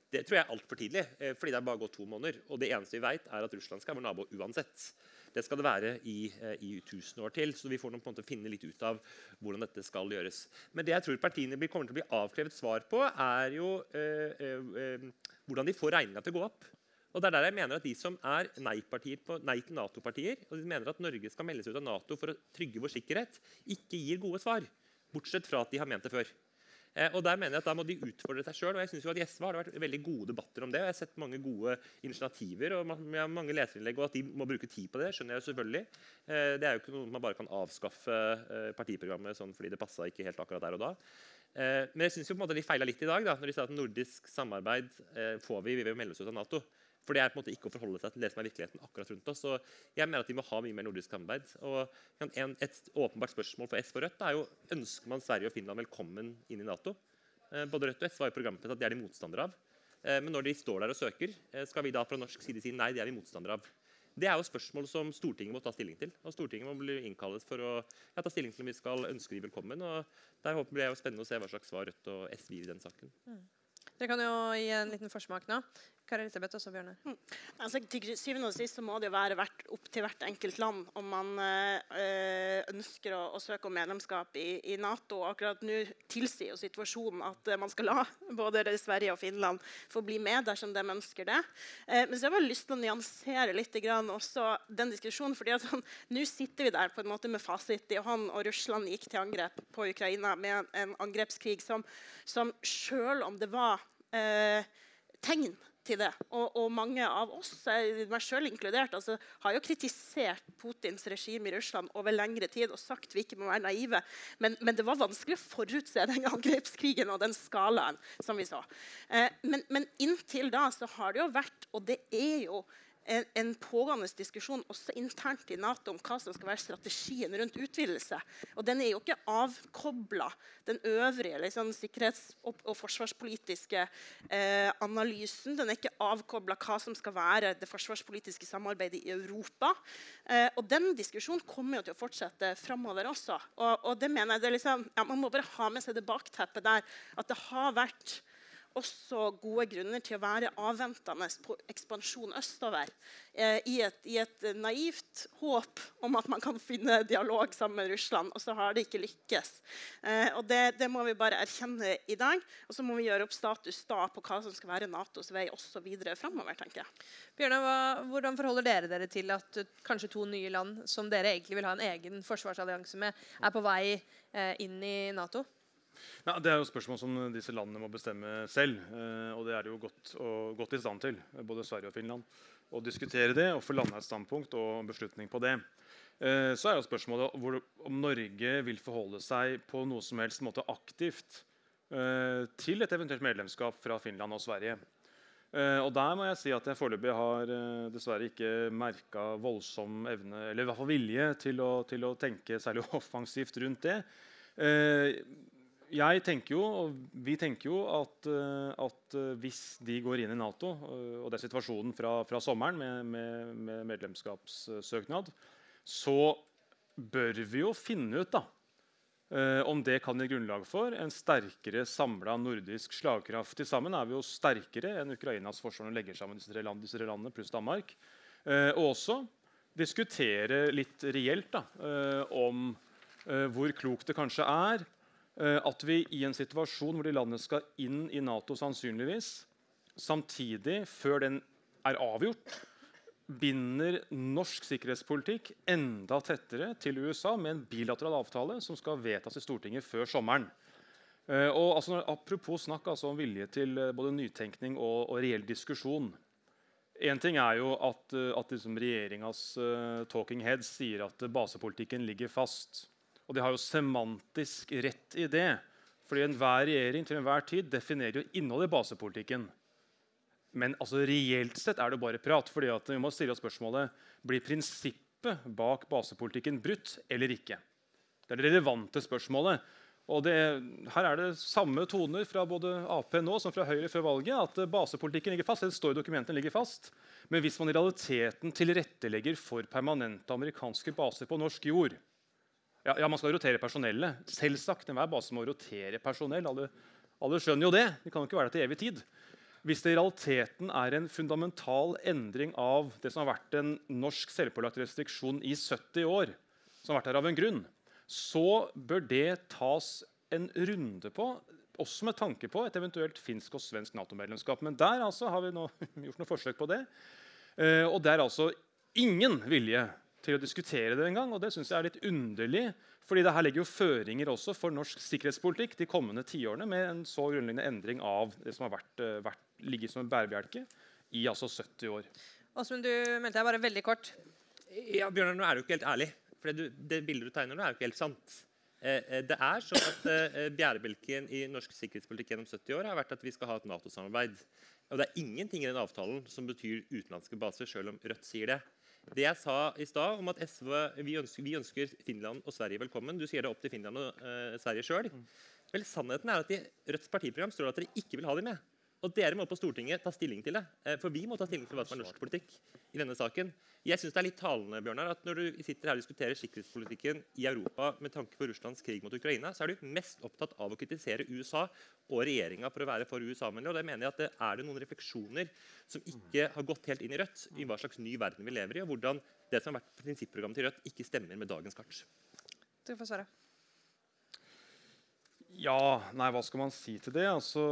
F: Det tror jeg er altfor tidlig, eh, fordi det er bare gått to måneder. Og det eneste vi vet, er at Russland skal være vår nabo uansett. Det skal det være i, eh, i tusen år til. Så vi får på en måte finne litt ut av hvordan dette skal gjøres. Men det jeg tror partiene blir, kommer til å bli avkrevet svar på, er jo eh, eh, hvordan de får regninga til å gå opp. Og det er der jeg mener at De som er nei-partier på, nei til Nato-partier, og de mener at Norge skal melde seg ut av Nato for å trygge vår sikkerhet, ikke gir gode svar. Bortsett fra at de har ment det før. Eh, og der mener jeg at Da må de utfordre seg sjøl. I SV har det vært veldig gode debatter om det. og Jeg har sett mange gode initiativer og mange leserinnlegg. Og at de må bruke tid på det, skjønner jeg jo selvfølgelig. Eh, det er jo ikke noe man bare kan avskaffe eh, partiprogrammet sånn fordi det passa ikke helt akkurat der og da. Men jeg synes jo på en måte de feila litt i dag da, når de sa at nordisk samarbeid får vi ved å melde oss ut av Nato. For det er på en måte ikke å forholde seg til det som er virkeligheten akkurat rundt oss. Så jeg mener at vi må ha mye mer nordisk samarbeid. Og en, et åpenbart spørsmål for SV og Rødt er jo ønsker man Sverige og Finland velkommen inn i Nato. Eh, Både Rødt og SV har jo programmet at det er de motstandere av. Eh, Men når de står der og søker, eh, skal vi da fra norsk side si nei, det er vi motstandere av. Det er jo spørsmål som Stortinget må ta stilling til. og Stortinget må bli innkalles for å ja, ta stilling til om vi skal ønske de velkommen. og Der håper det jo spennende å se hva slags svar Rødt og SV gir i den saken.
A: Dere kan jo gi en liten forsmak nå. Kari Elisabeth også, Bjørne. Mm.
E: Altså, til syvende og sist så må det jo være hvert, opp til hvert enkelt land om man øh, ønsker å, å søke om medlemskap i, i Nato. Akkurat nå tilsier jo situasjonen at eh, man skal la (laughs) både Sverige og Finland få bli med dersom de ønsker det. Eh, men så har jeg bare lyst til å nyansere litt grann også den diskusjonen. fordi at sånn, Nå sitter vi der på en måte med fasit i hånd, og Russland gikk til angrep på Ukraina med en, en angrepskrig som, som selv om det var eh, tegn til det. Og, og mange av oss, meg selv inkludert, altså, har jo kritisert Putins regime i Russland over lengre tid og sagt vi ikke må være naive. Men, men det var vanskelig å forutse den (laughs) angrepskrigen og den skalaen som vi så. Eh, men, men inntil da så har det jo vært, og det er jo en, en pågående diskusjon også internt i Nato om hva som skal være strategien rundt utvidelse. Og den er jo ikke avkobla den øvrige liksom, sikkerhets- og, og forsvarspolitiske eh, analysen. Den er ikke avkobla hva som skal være det forsvarspolitiske samarbeidet i Europa. Eh, og den diskusjonen kommer jo til å fortsette framover også. Og, og det mener jeg det liksom, ja, Man må bare ha med seg det bakteppet der at det har vært også gode grunner til å være avventende på ekspansjon østover. Eh, i, et, I et naivt håp om at man kan finne dialog sammen med Russland. Og så har det ikke lykkes. Eh, og det, det, må vi bare erkjenne i dag. Og så må vi gjøre opp status da på hva som skal være Natos vei også videre framover. tenker jeg.
A: Bjørnar, hvordan forholder dere dere til at uh, kanskje to nye land som dere egentlig vil ha en egen forsvarsallianse med, er på vei eh, inn i Nato?
C: Ja, det er jo spørsmål som disse landene må bestemme selv. Eh, og det er de jo godt, og, godt i stand til, både Sverige og Finland. Å diskutere det og få landa et standpunkt og beslutning på det. Eh, så er jo spørsmålet hvor, om Norge vil forholde seg på noe som helst måte aktivt eh, til et eventuelt medlemskap fra Finland og Sverige. Og der må jeg si at jeg foreløpig har dessverre ikke merka voldsom evne, eller i hvert fall vilje, til å, til å tenke særlig (laughs) offensivt rundt det. Uh, jeg tenker jo, og vi tenker jo at, at, hvis de går inn i Nato, og det er situasjonen fra, fra sommeren med, med, med, medlemskapssøknad, så bør vi jo finne ut da, om det kan gi grunnlag for en sterkere samla nordisk slagkraft. Til sammen er vi jo sterkere enn Ukrainas forsvar når legger sammen disse tre, land, disse tre landene pluss Danmark. Og også diskutere litt reelt da, om hvor klokt det kanskje er at vi i en situasjon hvor de landene skal inn i Nato sannsynligvis, samtidig, før den er avgjort, binder norsk sikkerhetspolitikk enda tettere til USA med en bilateral avtale som skal vedtas i Stortinget før sommeren. Uh, og altså, Apropos snakk altså, om vilje til uh, både nytenkning og, og reell diskusjon. Én ting er jo at, uh, at liksom regjeringas talking heads sier at basepolitikken ligger fast. Og de har jo semantisk rett i det. Fordi enhver regjering til enhver tid definerer jo innholdet i basepolitikken. Men altså, reelt sett er det bare prat. fordi at vi må stille oss spørsmålet blir prinsippet bak basepolitikken brutt eller ikke. Det er det relevante spørsmålet. Og det, her er det samme toner fra både Ap nå som fra Høyre før valget. at Basepolitikken ligger fast. Det står i dokumentene ligger fast. Men hvis man i realiteten tilrettelegger for permanente amerikanske baser på norsk jord Ja, ja man skal rotere personellet. Selvsagt. Enhver base må rotere personell. Alle, alle skjønner jo det. De kan jo ikke være der til evig tid. Hvis det i realiteten er en fundamental endring av det som har vært en norsk selvpålagt restriksjon i 70 år, som har vært her av en grunn, så bør det tas en runde på, også med tanke på et eventuelt finsk og svensk Nato-medlemskap. Men der altså har vi nå (laughs) gjort noe forsøk på det. Eh, og det er altså ingen vilje til å diskutere det engang. Og det syns jeg er litt underlig, fordi det her legger jo føringer også for norsk sikkerhetspolitikk de kommende tiårene med en så grunnleggende endring av det som har vært, eh, vært ligget som en bærebjelke i altså 70 år.
A: Åsmund, du meldte deg bare veldig kort.
F: Ja, Bjørnar, nå er du ikke helt ærlig. For det, det bildet du tegner nå, er jo ikke helt sant. Eh, eh det er sånn at Bjærebjelken i norsk sikkerhetspolitikk gjennom 70 år har vært at vi skal ha et Nato-samarbeid. Og Det er ingenting i den avtalen som betyr utenlandske baser, selv om Rødt sier det. Det jeg sa i stad om at SV, vi ønsker, vi ønsker, Finland og Sverige velkommen Du sier det opp til Finland og uh, Sverige sjøl. Vel, sannheten er at i Rødts partiprogram står det at dere ikke vil ha dem med. Og dere må på Stortinget ta stilling til det. Eh, for vi må ta stilling til hva som er norsk politikk i denne saken. Jeg synes det er litt talende Bjørnar, at Når du sitter her og diskuterer sikkerhetspolitikken i Europa med tanke på Russlands krig mot Ukraina, så er du mest opptatt av å kritisere USA og regjeringa for å være for USA-vennlig. Og det mener jeg at det er det noen refleksjoner som ikke har gått helt inn i Rødt, i hva slags ny verden vi lever i, og hvordan det som har vært prinsipprogrammet til Rødt, ikke stemmer med dagens kart.
A: Du får svare.
C: Ja, nei, hva skal man si til det? Altså,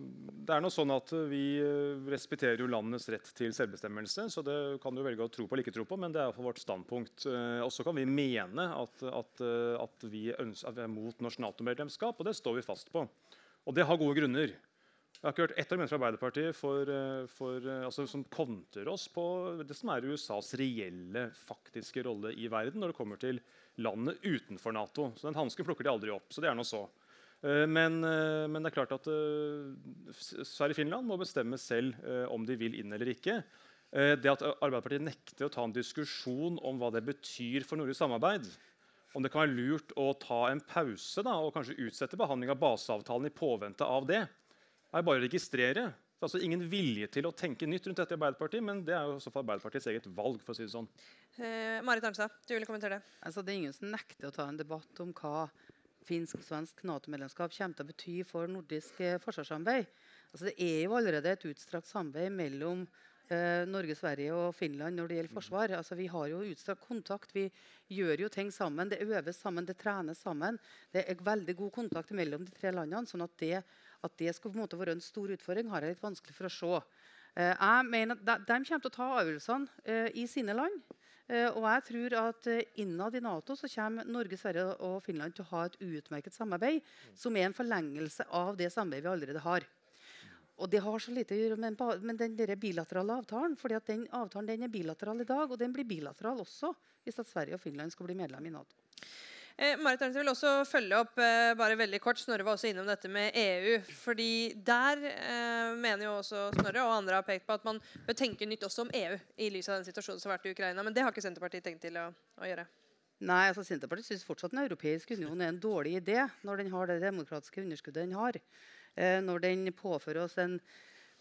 C: det er noe sånn at Vi eh, respekterer jo landets rett til selvbestemmelse. så Det kan du velge å tro på eller ikke tro på, men det er for vårt standpunkt. Eh, og så kan vi mene at, at, eh, at, vi ønsker, at, vi er mot norsk Nato-medlemskap, og det står vi fast på. Og det har gode grunner. Jeg har ikke hørt ett argument fra Arbeiderpartiet for, for, altså, som kontrer oss på det som er USAs reelle, faktiske rolle i verden når det kommer til landet utenfor Nato. Så Den hansken plukker de aldri opp. så det er noe så. Eh, men, eh, men, det er klart at eh, Sverige-Finland må bestemme selv om de vil inn eller ikke. Det at Arbeiderpartiet nekter å ta en diskusjon om hva det betyr for nordisk samarbeid, om det kan være lurt å ta en pause da, og kanskje utsette behandling av baseavtalen i påvente av det, er bare å registrere. Det er altså ingen vilje til å tenke nytt rundt dette i Arbeiderpartiet, men det er jo også for Arbeiderpartiets eget valg. for å si det sånn.
A: Eh, Marit Arnstad, du ville kommentere det?
D: Altså, det er ingen som nekter å ta en debatt om hva finsk-svensk Nato-medlemskap kommer til å bety for nordisk eh, forsvarssamarbeid. Altså, det er jo allerede et utstrakt samarbeid mellom eh, Norge, Sverige og Finland når det gjelder forsvar. Altså, vi har jo utstrakt kontakt. Vi gjør jo ting sammen. Det øves sammen, det trenes sammen. Det er veldig god kontakt mellom de tre landene. sånn at det, at det skal på en måte være en stor utfordring, har jeg litt vanskelig for å se. Eh, jeg mener at de, de kommer til å ta avgjørelsene eh, i sine land. Eh, og jeg tror at eh, innad i Nato så kommer Norge, Sverige og Finland til å ha et utmerket samarbeid som er en forlengelse av det samarbeidet vi allerede har. Og det har så lite å gjøre med, med den bilaterale avtalen. fordi at den avtalen den er bilateral i dag, og den blir bilateral også hvis at Sverige og Finland skal bli medlem i Nato.
A: Eh, Marit Arntzen vil også følge opp eh, bare veldig kort. Snorre var også innom dette med EU. fordi Der eh, mener jo også Snorre og andre har pekt på at man bør tenke nytt også om EU i lys av den situasjonen som har vært i Ukraina. Men det har ikke Senterpartiet tenkt til å, å gjøre.
D: Nei, altså Senterpartiet syns fortsatt Den europeiske union er en dårlig idé når den har det demokratiske underskuddet den har. Når den påfører oss en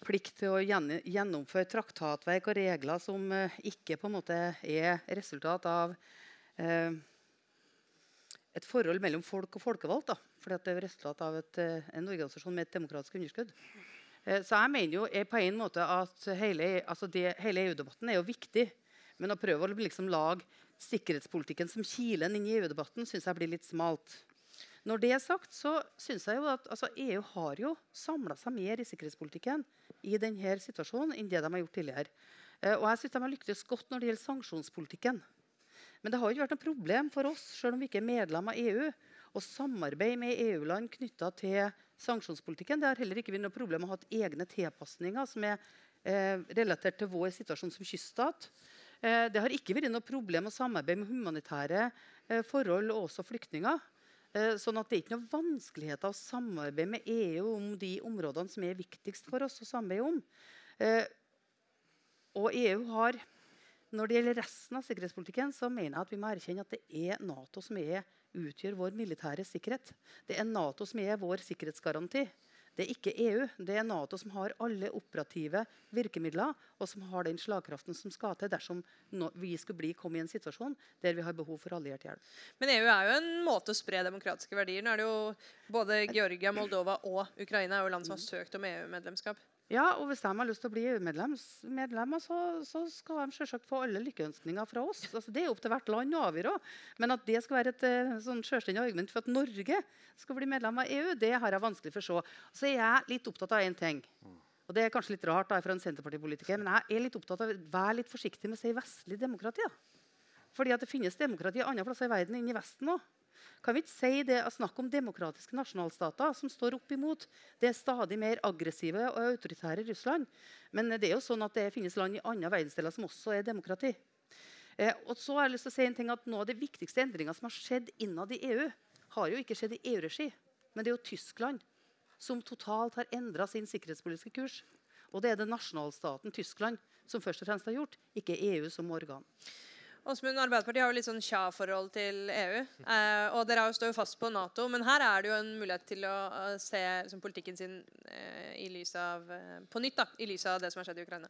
D: plikt til å gjennomføre traktatverk og regler som ikke på en måte er resultat av eh, et forhold mellom folk og folkevalgt. fordi det er resultat av et, eh, en organisasjon med et demokratisk underskudd. Eh, så jeg mener jo er på en måte at hele, altså EU-debatten er jo viktig. Men å prøve å liksom lage sikkerhetspolitikken som kilen inn i EU-debatten syns jeg blir litt smalt. Når det er sagt, så synes jeg jo at altså, EU har jo samla seg mer i sikkerhetspolitikken i denne situasjonen enn det de har gjort tidligere. Eh, og jeg synes de har lyktes godt når det gjelder sanksjonspolitikken. Men det har ikke vært noe problem for oss selv om vi ikke er medlem av EU, å samarbeide med EU-land knytta til sanksjonspolitikken. Det har heller ikke vært noe problem å ha egne tilpasninger som er eh, relatert til vår situasjon som kyststat. Eh, det har ikke vært noe problem å samarbeide med humanitære eh, forhold og også flyktninger. Eh, sånn at det er ikke noe vanskeligheter å samarbeide med EU om de områdene som er viktigst for oss å samarbeide om. Eh, og EU har når det gjelder resten av sikkerhetspolitikken, så mener jeg at vi må erkjenne at det er Nato som er, utgjør vår militære sikkerhet. Det er Nato som er vår sikkerhetsgaranti. Det er ikke EU. Det er Nato som har alle operative virkemidler, og som har den slagkraften som skal til dersom vi skulle bli, komme i en situasjon der vi har behov for alliert hjelp.
A: Men EU er jo en måte å spre demokratiske verdier Nå er det jo Både Georgia, Moldova og Ukraina er jo land som har søkt om EU-medlemskap.
D: Ja, og hvis de har lyst til å bli EU-medlemmer, så, så, skal de selvsagt få alle lykkeønskninger fra oss. Altså, det er opp til hvert land å avgjøre. Men at det skal være et uh, sånn selvstendig argument for at Norge skal bli medlem av EU, det har jeg vanskelig for å se. Så er jeg litt opptatt av én ting. Og det er kanskje litt rart da, fra en Senterpartipolitiker, men jeg er litt opptatt av å være litt forsiktig med å si vestlig demokrati. Da. Fordi at det finnes demokrati andre plasser i verden enn i Vesten òg. Kan vi ikke si det å snakke om demokratiske nasjonalstater som står opp imot det stadig mer aggressive og autoritære Russland? Men det er jo sånn at det finnes land i andre verdensdeler som også er demokrati. Eh, og så har jeg lyst til å si en ting at Noe av de viktigste endringene som har skjedd innad i EU, har jo ikke skjedd i EU-regi, men det er jo Tyskland som totalt har endra sin sikkerhetspolitiske kurs. Og det er det nasjonalstaten Tyskland som først og fremst har gjort, ikke EU som organ.
A: Åsmund, Arbeiderpartiet har jo litt sånn tja-forhold til EU. Eh, og dere står jo fast på Nato. Men her er det jo en mulighet til å å se liksom, politikken sin eh, i lys av, uh, på nytt da, i lys av det som har skjedd i Ukraina.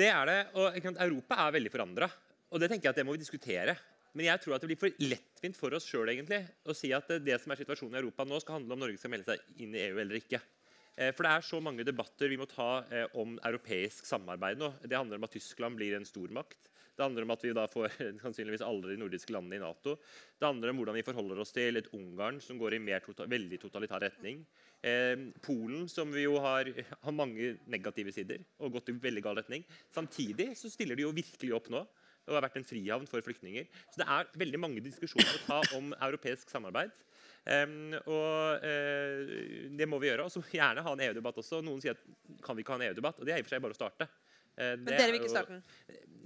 F: Det er det. Og Europa er veldig forandra. Og det tenker jeg at det må vi diskutere. Men jeg tror at det blir for lettvint for oss sjøl å si at det som er situasjonen i Europa nå, skal handle om Norge skal melde seg inn i EU eller ikke. For det er så mange debatter vi må ta om europeisk samarbeid nå. Det handler om at Tyskland blir en stormakt. Det handler om at vi da får (laughs) sannsynligvis alle de nordiske landene i Nato. Det handler om hvordan vi forholder oss til et Ungarn som går i mer tota veldig totalitær retning. Eh, Polen, som vi jo har, (laughs) har, mange negative sider og gått i veldig gal retning. Samtidig så stiller de jo virkelig opp nå og har vært en frihavn for flyktninger. Så det er veldig mange diskusjoner å ta om europeisk samarbeid. Um, og uh, det må vi gjøre. Og så gjerne ha en EU-debatt også. Noen sier at kan vi ikke ha en EU-debatt? Og det er i og for seg bare å starte.
A: Uh, Men dere vil ikke starte den?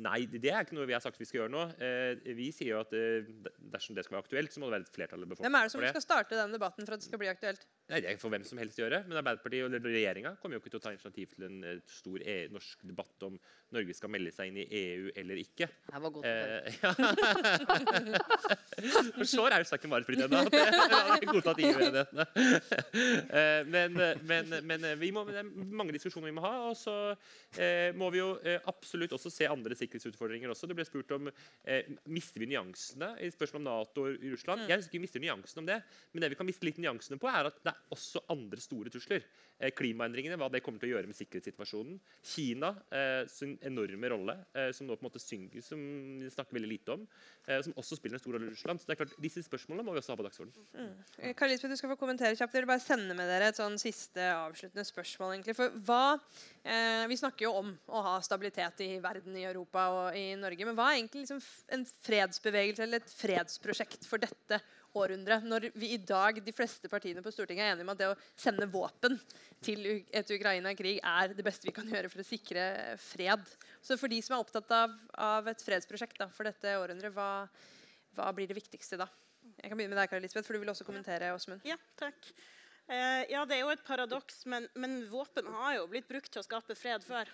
F: Nei, det er ikke noe vi har sagt vi skal gjøre nå. Eh, vi sier jo at eh, dersom det skal være aktuelt, så må det være et flertall i befolkningen.
A: Hvem er det som skal starte den debatten for at det skal bli aktuelt?
F: Nei, Det får hvem som helst gjøre, men Arbeiderpartiet og regjeringa kommer jo ikke til å ta initiativ til en eh, stor e norsk debatt om Norge skal melde seg inn i EU eller ikke.
D: Det var godt.
F: Eh, (laughs) ja. For så er jo saken bare flytt ennå. Eh, men, men, men vi må, det er mange diskusjoner vi må ha. Og så eh, må vi jo eh, absolutt også se andre sikkerhetsutfordringer også. Det ble spurt om eh, mister vi nyansene i spørsmålet om Nato og Russland. Jeg synes ikke vi mister nyansene om det, men det vi kan miste litt nyansene på, er at det er også andre store trusler. Eh, klimaendringene, hva det kommer til å gjøre med sikkerhetssituasjonen. Kina eh, sin enorme rolle, eh, som nå på en måte synger, som vi snakker veldig lite om. Som også spiller en stor rolle i Russland. Så det er klart, Disse spørsmålene må vi også ha på dagsordenen.
A: Mm. Lisbeth, du skal få kommentere kjapt. Jeg vil bare sende med dere et sånn siste avsluttende spørsmål. egentlig. For hva, eh, Vi snakker jo om å ha stabilitet i verden, i Europa og i Norge. Men hva er egentlig liksom en fredsbevegelse eller et fredsprosjekt for dette århundret? Når vi i dag, de fleste partiene på Stortinget er enige om at det å sende våpen til et Ukraina i krig er det beste vi kan gjøre for å sikre fred. Så for de som er opptatt av, av et fredsprosjekt da, for dette århundret, hva, hva blir det viktigste da? Jeg kan begynne med deg, Kari Lisbeth, for du vil også kommentere Åsmund.
E: Ja, takk. Eh, ja, det er jo et paradoks, men, men våpen har jo blitt brukt til å skape fred før.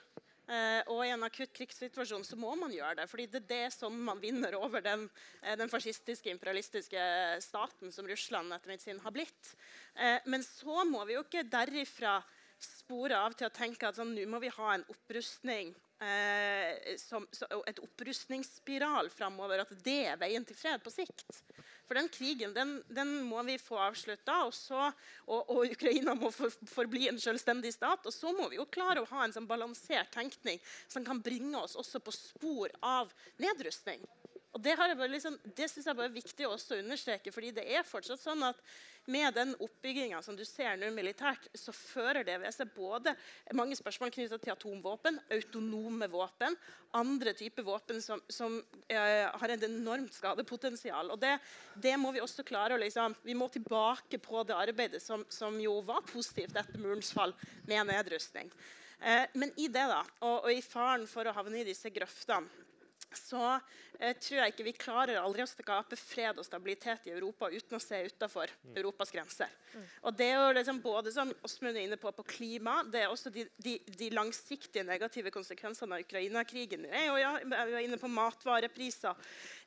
E: Eh, og i en akutt krigssituasjon så må man gjøre det. fordi det er det som man vinner over den, eh, den fascistiske, imperialistiske staten som Russland etter mitt sinn har blitt. Eh, men så må vi jo ikke derifra spore av til å tenke at sånn, nå må vi ha en opprustning eh, som, så, et opprustningsspiral framover. At det er veien til fred på sikt. For den krigen den, den må vi få avslutta, og, og, og Ukraina må for, forbli en selvstendig stat. Og så må vi jo klare å ha en sånn balansert tenkning som kan bringe oss også på spor av nedrustning. Og Det, liksom, det syns jeg bare er viktig å understreke, fordi det er fortsatt sånn at med den oppbygginga som du ser nå militært, så fører det ved seg både mange spørsmål knytta til atomvåpen, autonome våpen, andre typer våpen som, som eh, har et enormt skadepotensial. Og det, det må vi også klare å liksom, Vi må tilbake på det arbeidet som, som jo var positivt etter murens fall, med nedrustning. Eh, men i det, da, og, og i faren for å havne i disse grøftene, så eh, tror jeg ikke vi klarer aldri å skape fred og stabilitet i Europa uten å se utenfor Europas grenser. Og det er jo liksom både som Åsmund er inne på, på klima, det er også de, de, de langsiktige negative konsekvensene av Ukraina-krigen. Ja, vi var inne på matvarepriser,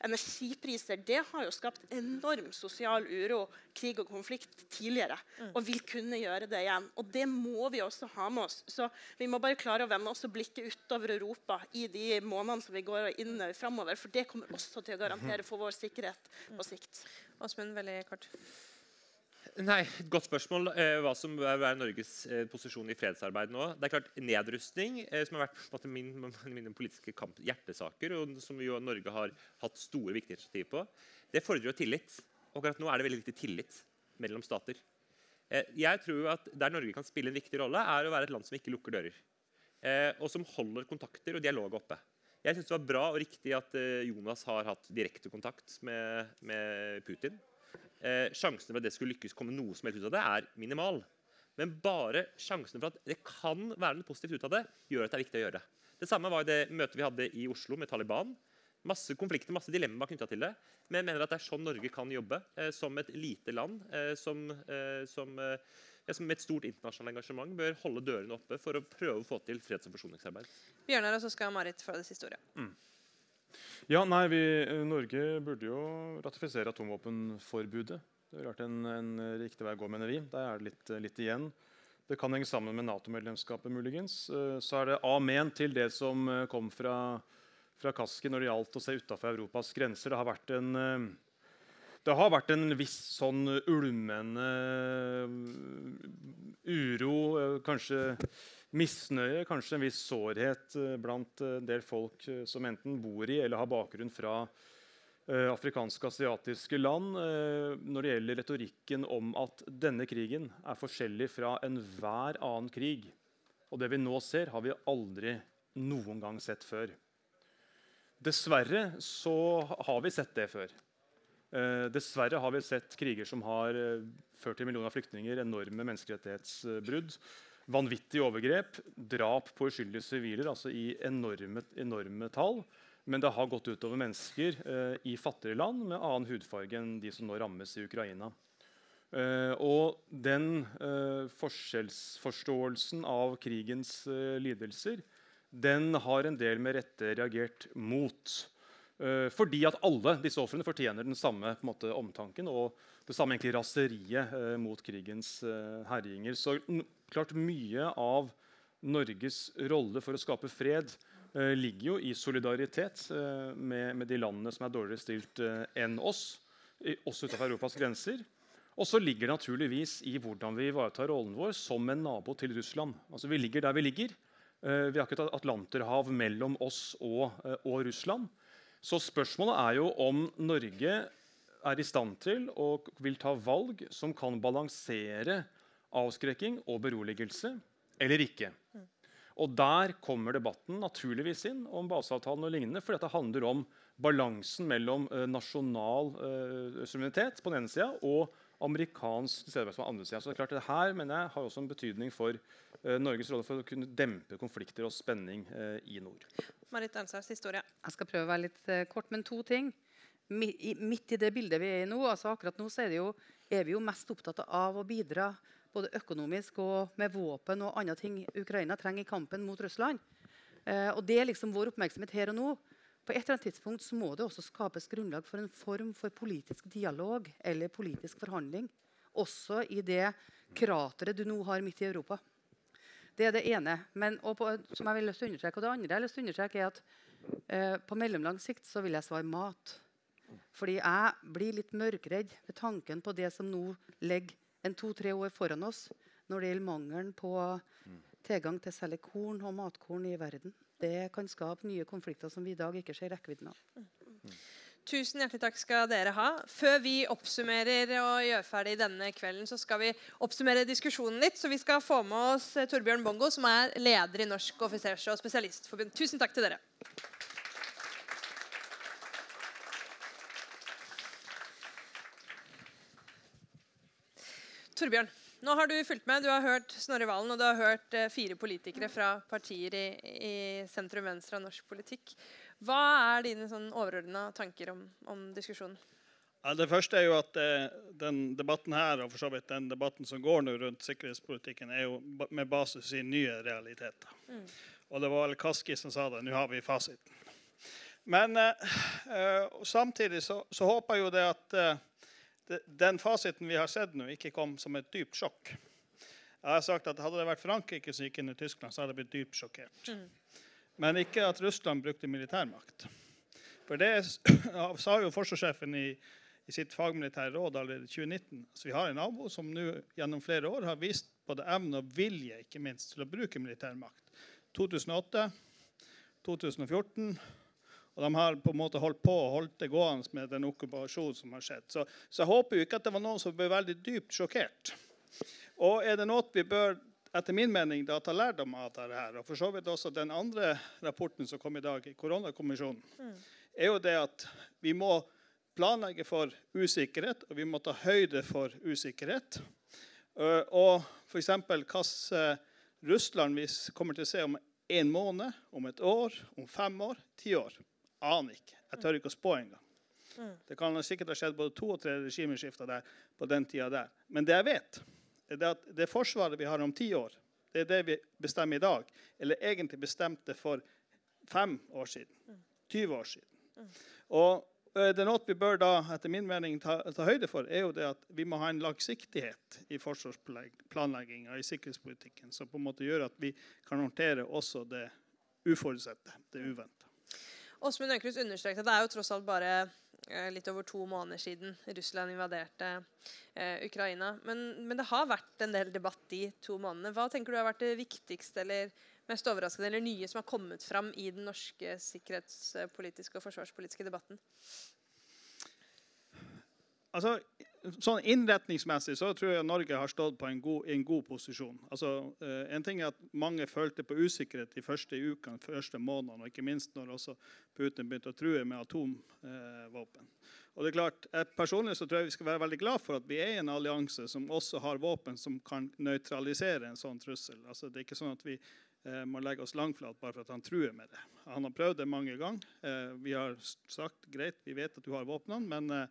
E: energipriser. Det har jo skapt enorm sosial uro, krig og konflikt tidligere, og vil kunne gjøre det igjen. Og det må vi også ha med oss. Så vi må bare klare å vende oss og blikke utover Europa i de månedene som vi går inn i framover, for det kommer også til å garantere for vår sikkerhet på sikt.
A: Åsmund, veldig kort.
F: Nei, Godt spørsmål eh, hva som bør være Norges eh, posisjon i fredsarbeid nå. Det er klart Nedrustning, eh, som har vært på en måte, min, (laughs) mine politiske kamp, hjertesaker, og som jo Norge har hatt store viktige initiativ på, det fordrer jo tillit. Og akkurat nå er det veldig viktig tillit mellom stater. Eh, jeg tror at Der Norge kan spille en viktig rolle, er å være et land som ikke lukker dører. Eh, og som holder kontakter og dialog oppe. Jeg synes det var bra og riktig at eh, Jonas har hatt direkte kontakt med, med Putin. Eh, sjansen for at det skulle lykkes komme noe som helst ut av det, er minimal. Men bare sjansen for at det kan være noe positivt ut av det, gjør at det er viktig å gjøre det. Det samme var det møtet vi hadde i Oslo med Taliban. Masse konflikter, masse dilemmaer knytta til det. Men jeg mener at det er sånn Norge kan jobbe, eh, som et lite land eh, som, eh, som, eh, med et stort internasjonalt engasjement bør holde dørene oppe for å prøve å få til freds- og forsoningsarbeid.
A: Bjørnar, og så skal Marit få det siste ordet.
C: Ja, nei, vi, Norge burde jo ratifisere atomvåpenforbudet. Det ville vært en, en riktig vei å gå, mener vi. Der er det litt, litt igjen. Det kan henge sammen med Nato-medlemskapet, muligens. Eh, Så er det amen til det som eh, kom fra, fra Kaski når det gjaldt å se utafor Europas grenser. Det har vært en eh, det har vært en viss sånn ulmende eh, uro, eh, kanskje misnøye, kanskje en viss sårhet eh, blant en del folk som enten bor i eller har bakgrunn fra afrikanske asiatiske land når det gjelder retorikken om at denne krigen er forskjellig fra enhver annen krig. Og det vi nå ser, har vi aldri noen gang sett før. Dessverre så har vi sett det før. Eh, dessverre har vi sett kriger som har eh, ført til millioner flyktninger, enorme menneskerettighetsbrudd, vanvittige overgrep, drap på uskyldige siviler altså i enorme, enorme tall. Men det har gått utover mennesker eh, i fattigere land med annen hudfarge enn de som nå rammes i Ukraina. Uh, og den uh, forskjellsforståelsen av krigens uh, lidelser den har en del med rette reagert mot. Eh, fordi at alle disse ofrene fortjener den samme måte, omtanken og det samme egentlig raseriet eh, mot krigens eh, herjinger. Så klart mye av Norges rolle for å skape fred eh, ligger jo i solidaritet med, med, de landene som er dårligere stilt enn oss, også utenfor Europas grenser. Og så ligger det naturligvis i hvordan vi ivaretar rollen vår som en nabo til Russland. Altså Vi ligger der vi ligger. Vi har ikke et atlanterhav mellom oss og, og Russland. Så spørsmålet er jo om Norge er i stand til og vil ta valg som kan balansere avskrekking og beroligelse, eller ikke. Og Der kommer debatten naturligvis inn om baseavtalen og lignende, for dette handler om balansen mellom eh, nasjonal eh, suverenitet på den ene sida og amerikansk tilstedeværelse på andre sida. Så det er klart det her mener jeg, har også en betydning for uh, Norges rolle for å kunne dempe konflikter og spenning uh, i nord.
A: Marit Arnstad, siste ord.
D: Jeg skal prøve å være litt uh, kort, men to ting. Mi- i- Midt i det bildet vi er i nå, altså akkurat nå, så er, det jo, er vi jo mest opptatt av å bidra både økonomisk og med våpen og andre ting Ukraina trenger i kampen mot Russland. Eh, og Det er liksom vår oppmerksomhet her og nå. På et eller annet tidspunkt så må det også skapes grunnlag for en form for politisk dialog eller politisk forhandling. Også i det krateret du nå har midt i Europa. Det er det ene. Men, og på, som jeg vil lyst til å understreke, og det andre jeg har lyst til å understreke er at eh, på mellomlang sikt så vil jeg svare mat. Fordi jeg blir litt mørkredd ved tanken på det som nå ligger en to-tre år foran oss når det gjelder mangelen på tilgang til særlig korn og matkorn i verden. Det kan skape nye konflikter som vi i dag ikke ser rekkevidden av.
A: Tusen hjertelig takk skal dere ha. Før vi oppsummerer og gjør ferdig denne kvelden, så skal vi oppsummere diskusjonen litt. Så vi skal få med oss eh, Torbjørn Bongo, som er leder i Norsk offisers- og spesialistforbund. Tusen takk til dere. Torbjørn, nå har du fulgt med. Du har hørt Snorre Valen og du har hørt eh, fire politikere fra partier i, i sentrum venstre av norsk politikk. Hva er dine sånn overordna tanker om, om diskusjonen?
G: Det første er jo at eh, den debatten her, og for så vidt den debatten som går nå rundt sikkerhetspolitikken, er jo med basis i nye realiteter. Og det var vel Kaski som sa det. Nå har vi fasiten. Men eh, eh, samtidig så, så håper jeg jo det at eh, den fasiten vi har sett nå, ikke kom som et dypt sjokk. Jeg har sagt at Hadde det vært Frankrike som gikk inn i Tyskland, så hadde jeg blitt dypt sjokkert. Men ikke at Russland brukte militærmakt. For det (clears throat) sa jo forsvarssjefen i, i sitt fagmilitære råd allerede i 2019. Så vi har en nabo som nå gjennom flere år har vist både evne og vilje ikke minst, til å bruke militærmakt. 2008, 2014 og de har på en måte holdt på og holdt det gående med den okkupasjonen som har skjedd. Så, så jeg håper jo ikke at det var noen som ble veldig dypt sjokkert. Og er det noe vi bør etter min mening da ta lærdom av dette, her, og for så vidt også den andre rapporten som kom i dag, i koronakommisjonen, er jo det at vi må planlegge for usikkerhet, og vi må ta høyde for usikkerhet. Uh, og f.eks. hva Russland vi kommer til å se om en måned, om et år, om fem år, ti år. Aner ikke. Jeg tør ikke å spå engang. Det kan sikkert ha skjedd både to og tre regimeskifter der på den tida der. Men det jeg vet, er det at det forsvaret vi har om ti år, det er det vi bestemmer i dag. Eller egentlig bestemte for fem år siden. 20 år siden. Og eh, det er noe vi bør da, etter min mening ta, ta høyde for, er jo det at vi må ha en langsiktighet i forsvarsplanlegginga i sikkerhetspolitikken, som på en måte gjør at vi kan håndtere også det uforutsette, det uventa.
A: Åsmund Aukrust understreket at det er jo tross alt bare eh, litt over to måneder siden Russland invaderte eh, Ukraina. Men, men det har vært en del debatt de to månedene. Hva tenker du har vært det viktigste eller mest overraskende eller nye som har kommet fram i den norske sikkerhetspolitiske og forsvarspolitiske debatten?
G: Altså, sånn Innretningsmessig så tror jeg Norge har stått på en god, en god posisjon. Altså, eh, en ting er at Mange følte på usikkerhet de første ukene, de første månedene, og ikke minst når også Putin begynte å true med atomvåpen. og det er klart, Personlig så tror jeg vi skal være veldig glad for at vi er i en allianse som også har våpen som kan nøytralisere en sånn trussel. Altså, det er ikke sånn at vi eh, må legge oss langflat bare for at han truer med det. Han har prøvd det mange ganger. Eh, vi har sagt greit, vi vet at du har våpnene, men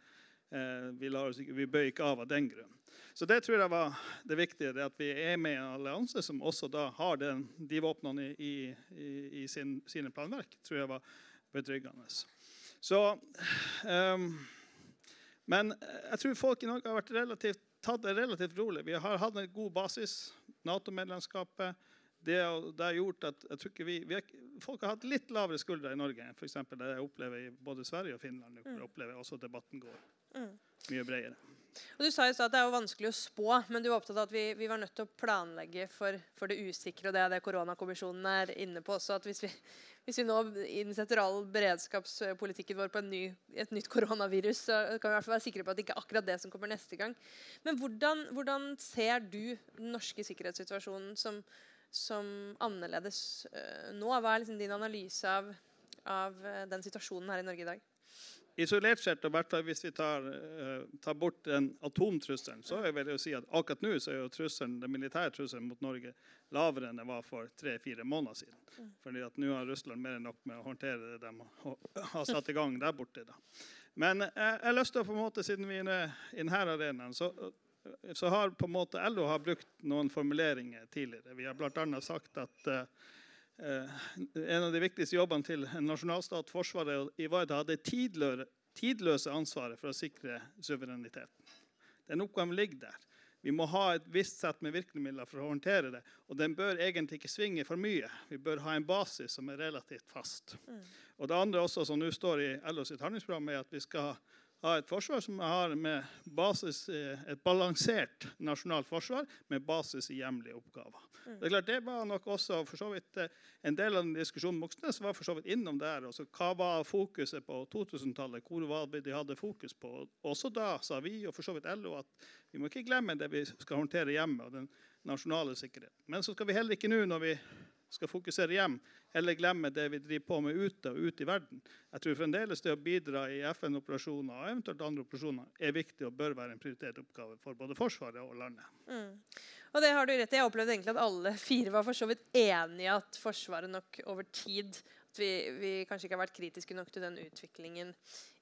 G: vi, lar oss vi bøyer ikke av av den grunn. Så det tror jeg var det viktige, det at vi er med i en allianse som også da har den, de våpnene i, i, i sin, sine planverk, tror jeg var betryggende. Så, um, men jeg tror folk i Norge har vært relativt, tatt det relativt rolig. Vi har hatt en god basis. Nato-medlemskapet. Det, det, har gjort at vi, vi har, Folk har hatt litt lavere skuldre i Norge enn det jeg opplever i både Sverige og Finland. Jeg opplever også debatten går
A: Mm.
G: mye bredere.
A: Og du sa så at Det er jo vanskelig å spå, men du var opptatt av at vi, vi var nødt til å planlegge for, for, det usikre. og Det er det koronakommisjonen er inne på også. at Hvis vi, hvis vi nå innsetter all beredskapspolitikken vår på ny, et nytt koronavirus, så kan vi i hvert fall være sikre på at det ikke er akkurat det som kommer neste gang. Men hvordan, hvordan ser du den norske sikkerhetssituasjonen som, som annerledes uh, nå? Hva er liksom din analyse av, av uh, den situasjonen her i Norge i dag?
G: Isolert sett, og hvert hvis vi tar, uh, tar bort den atomtrusselen, så vil jeg si at akkurat nå så er jo trusselen, den militære trusselen mot Norge lavere enn det var for tre-fire måneder siden. Mm. Fordi at nå har Russland mer enn nok med å håndtere det de har satt i gang der borte. Da. Men jeg, jeg har lyst til å på en måte, siden vi er i denne arenaen, så, så har på en måte LO har brukt noen formuleringer tidligere. Vi har bl.a. sagt at uh, Eh, en av de viktigste jobbene til en nasjonalstat, Forsvaret, å ivareta det tidløse ansvaret for å sikre suvereniteten. Den oppgaven ligger der. Vi må ha et visst sett med virkemidler for å håndtere det. Og den bør egentlig ikke svinge for mye. Vi bør ha en basis som er relativt fast. Mm. Og Det andre også som nå står i LO sitt handlingsprogram, er at vi skal ha et forsvar som har med basis, et balansert nasjonalt forsvar med basis i hjemlige oppgaver. Mm. Det er klart det var nok også for så vidt eh, En del av den diskusjonen Moxnes var for så vidt innom der. Også, hva var fokuset på 2000-tallet? Hvor var det de hadde fokus på? Også da sa vi og for så vidt LO at vi må ikke glemme det vi skal håndtere hjemme, og den nasjonale sikkerheten. Men så skal vi heller ikke nå, når vi skal fokusere hjem, eller glemme det vi driver på med ute og ute i verden. Jeg tror fremdeles det å bidra i FN-operasjoner og eventuelt andre operasjoner er viktig og bør være en prioritert oppgave for både Forsvaret og landet.
A: Mm. Og det har du rett i. Jeg opplevde egentlig at alle fire var for så vidt enige at Forsvaret nok over tid at vi, vi, kanskje ikke har vært kritiske nok til den utviklingen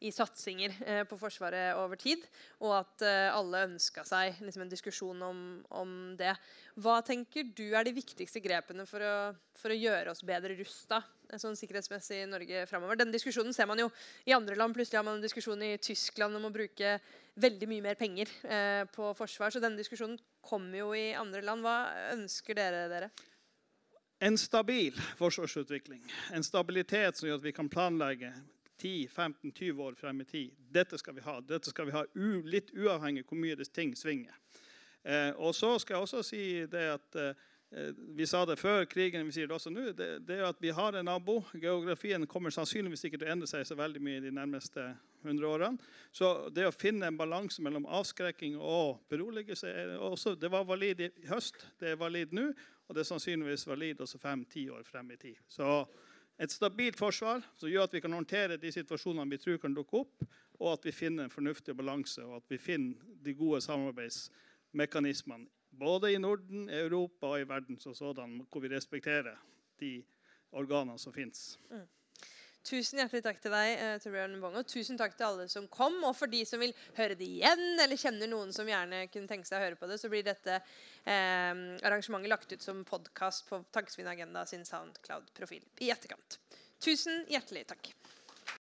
A: i satsinger eh, på Forsvaret over tid. Og at eh, alle ønska seg liksom, en diskusjon om, om, det. Hva tenker du er de viktigste grepene for å, for å gjøre oss bedre rusta eh, sånn sikkerhetsmessig i Norge framover? Denne diskusjonen ser man jo i andre land. Plutselig har man en diskusjon i Tyskland om å bruke veldig mye mer penger eh, på forsvar. Så denne diskusjonen kommer jo i andre land. Hva ønsker dere dere?
G: En stabil forsvarsutvikling. En stabilitet som gjør at vi kan planlegge 10-15-20 år frem i tid. Dette skal vi ha. Dette skal vi ha litt uavhengig hvor mye ting svinger. Eh, og så skal jeg også si det at eh, vi sa det før krigen, vi sier det også nå. Det, det er at vi har en nabo. Geografien kommer sannsynligvis ikke til å endre seg så veldig mye de nærmeste 100 årene. Så det å finne en balanse mellom avskrekking og beroligelse også, Det var valid i høst, det er valid nå. Og det er sannsynligvis valid også fem-ti år frem i tid. Så et stabilt forsvar som gjør at vi kan håndtere de situasjonene vi tror kan dukke opp, og at vi finner en fornuftig balanse, og at vi finner de gode samarbeidsmekanismene både i Norden, Europa og i verden som sådan, hvor vi respekterer de organene som fins. Mm.
A: Tusen hjertelig takk til deg, eh, Torbjørn Bong, og tusen takk til alle som kom. Og for de som vil høre det igjen, eller kjenner noen som gjerne kunne tenke seg å høre på det, så blir dette eh, arrangementet lagt ut som podkast på Tankesmien Agenda sin Soundcloud-profil i etterkant. Tusen hjertelig takk.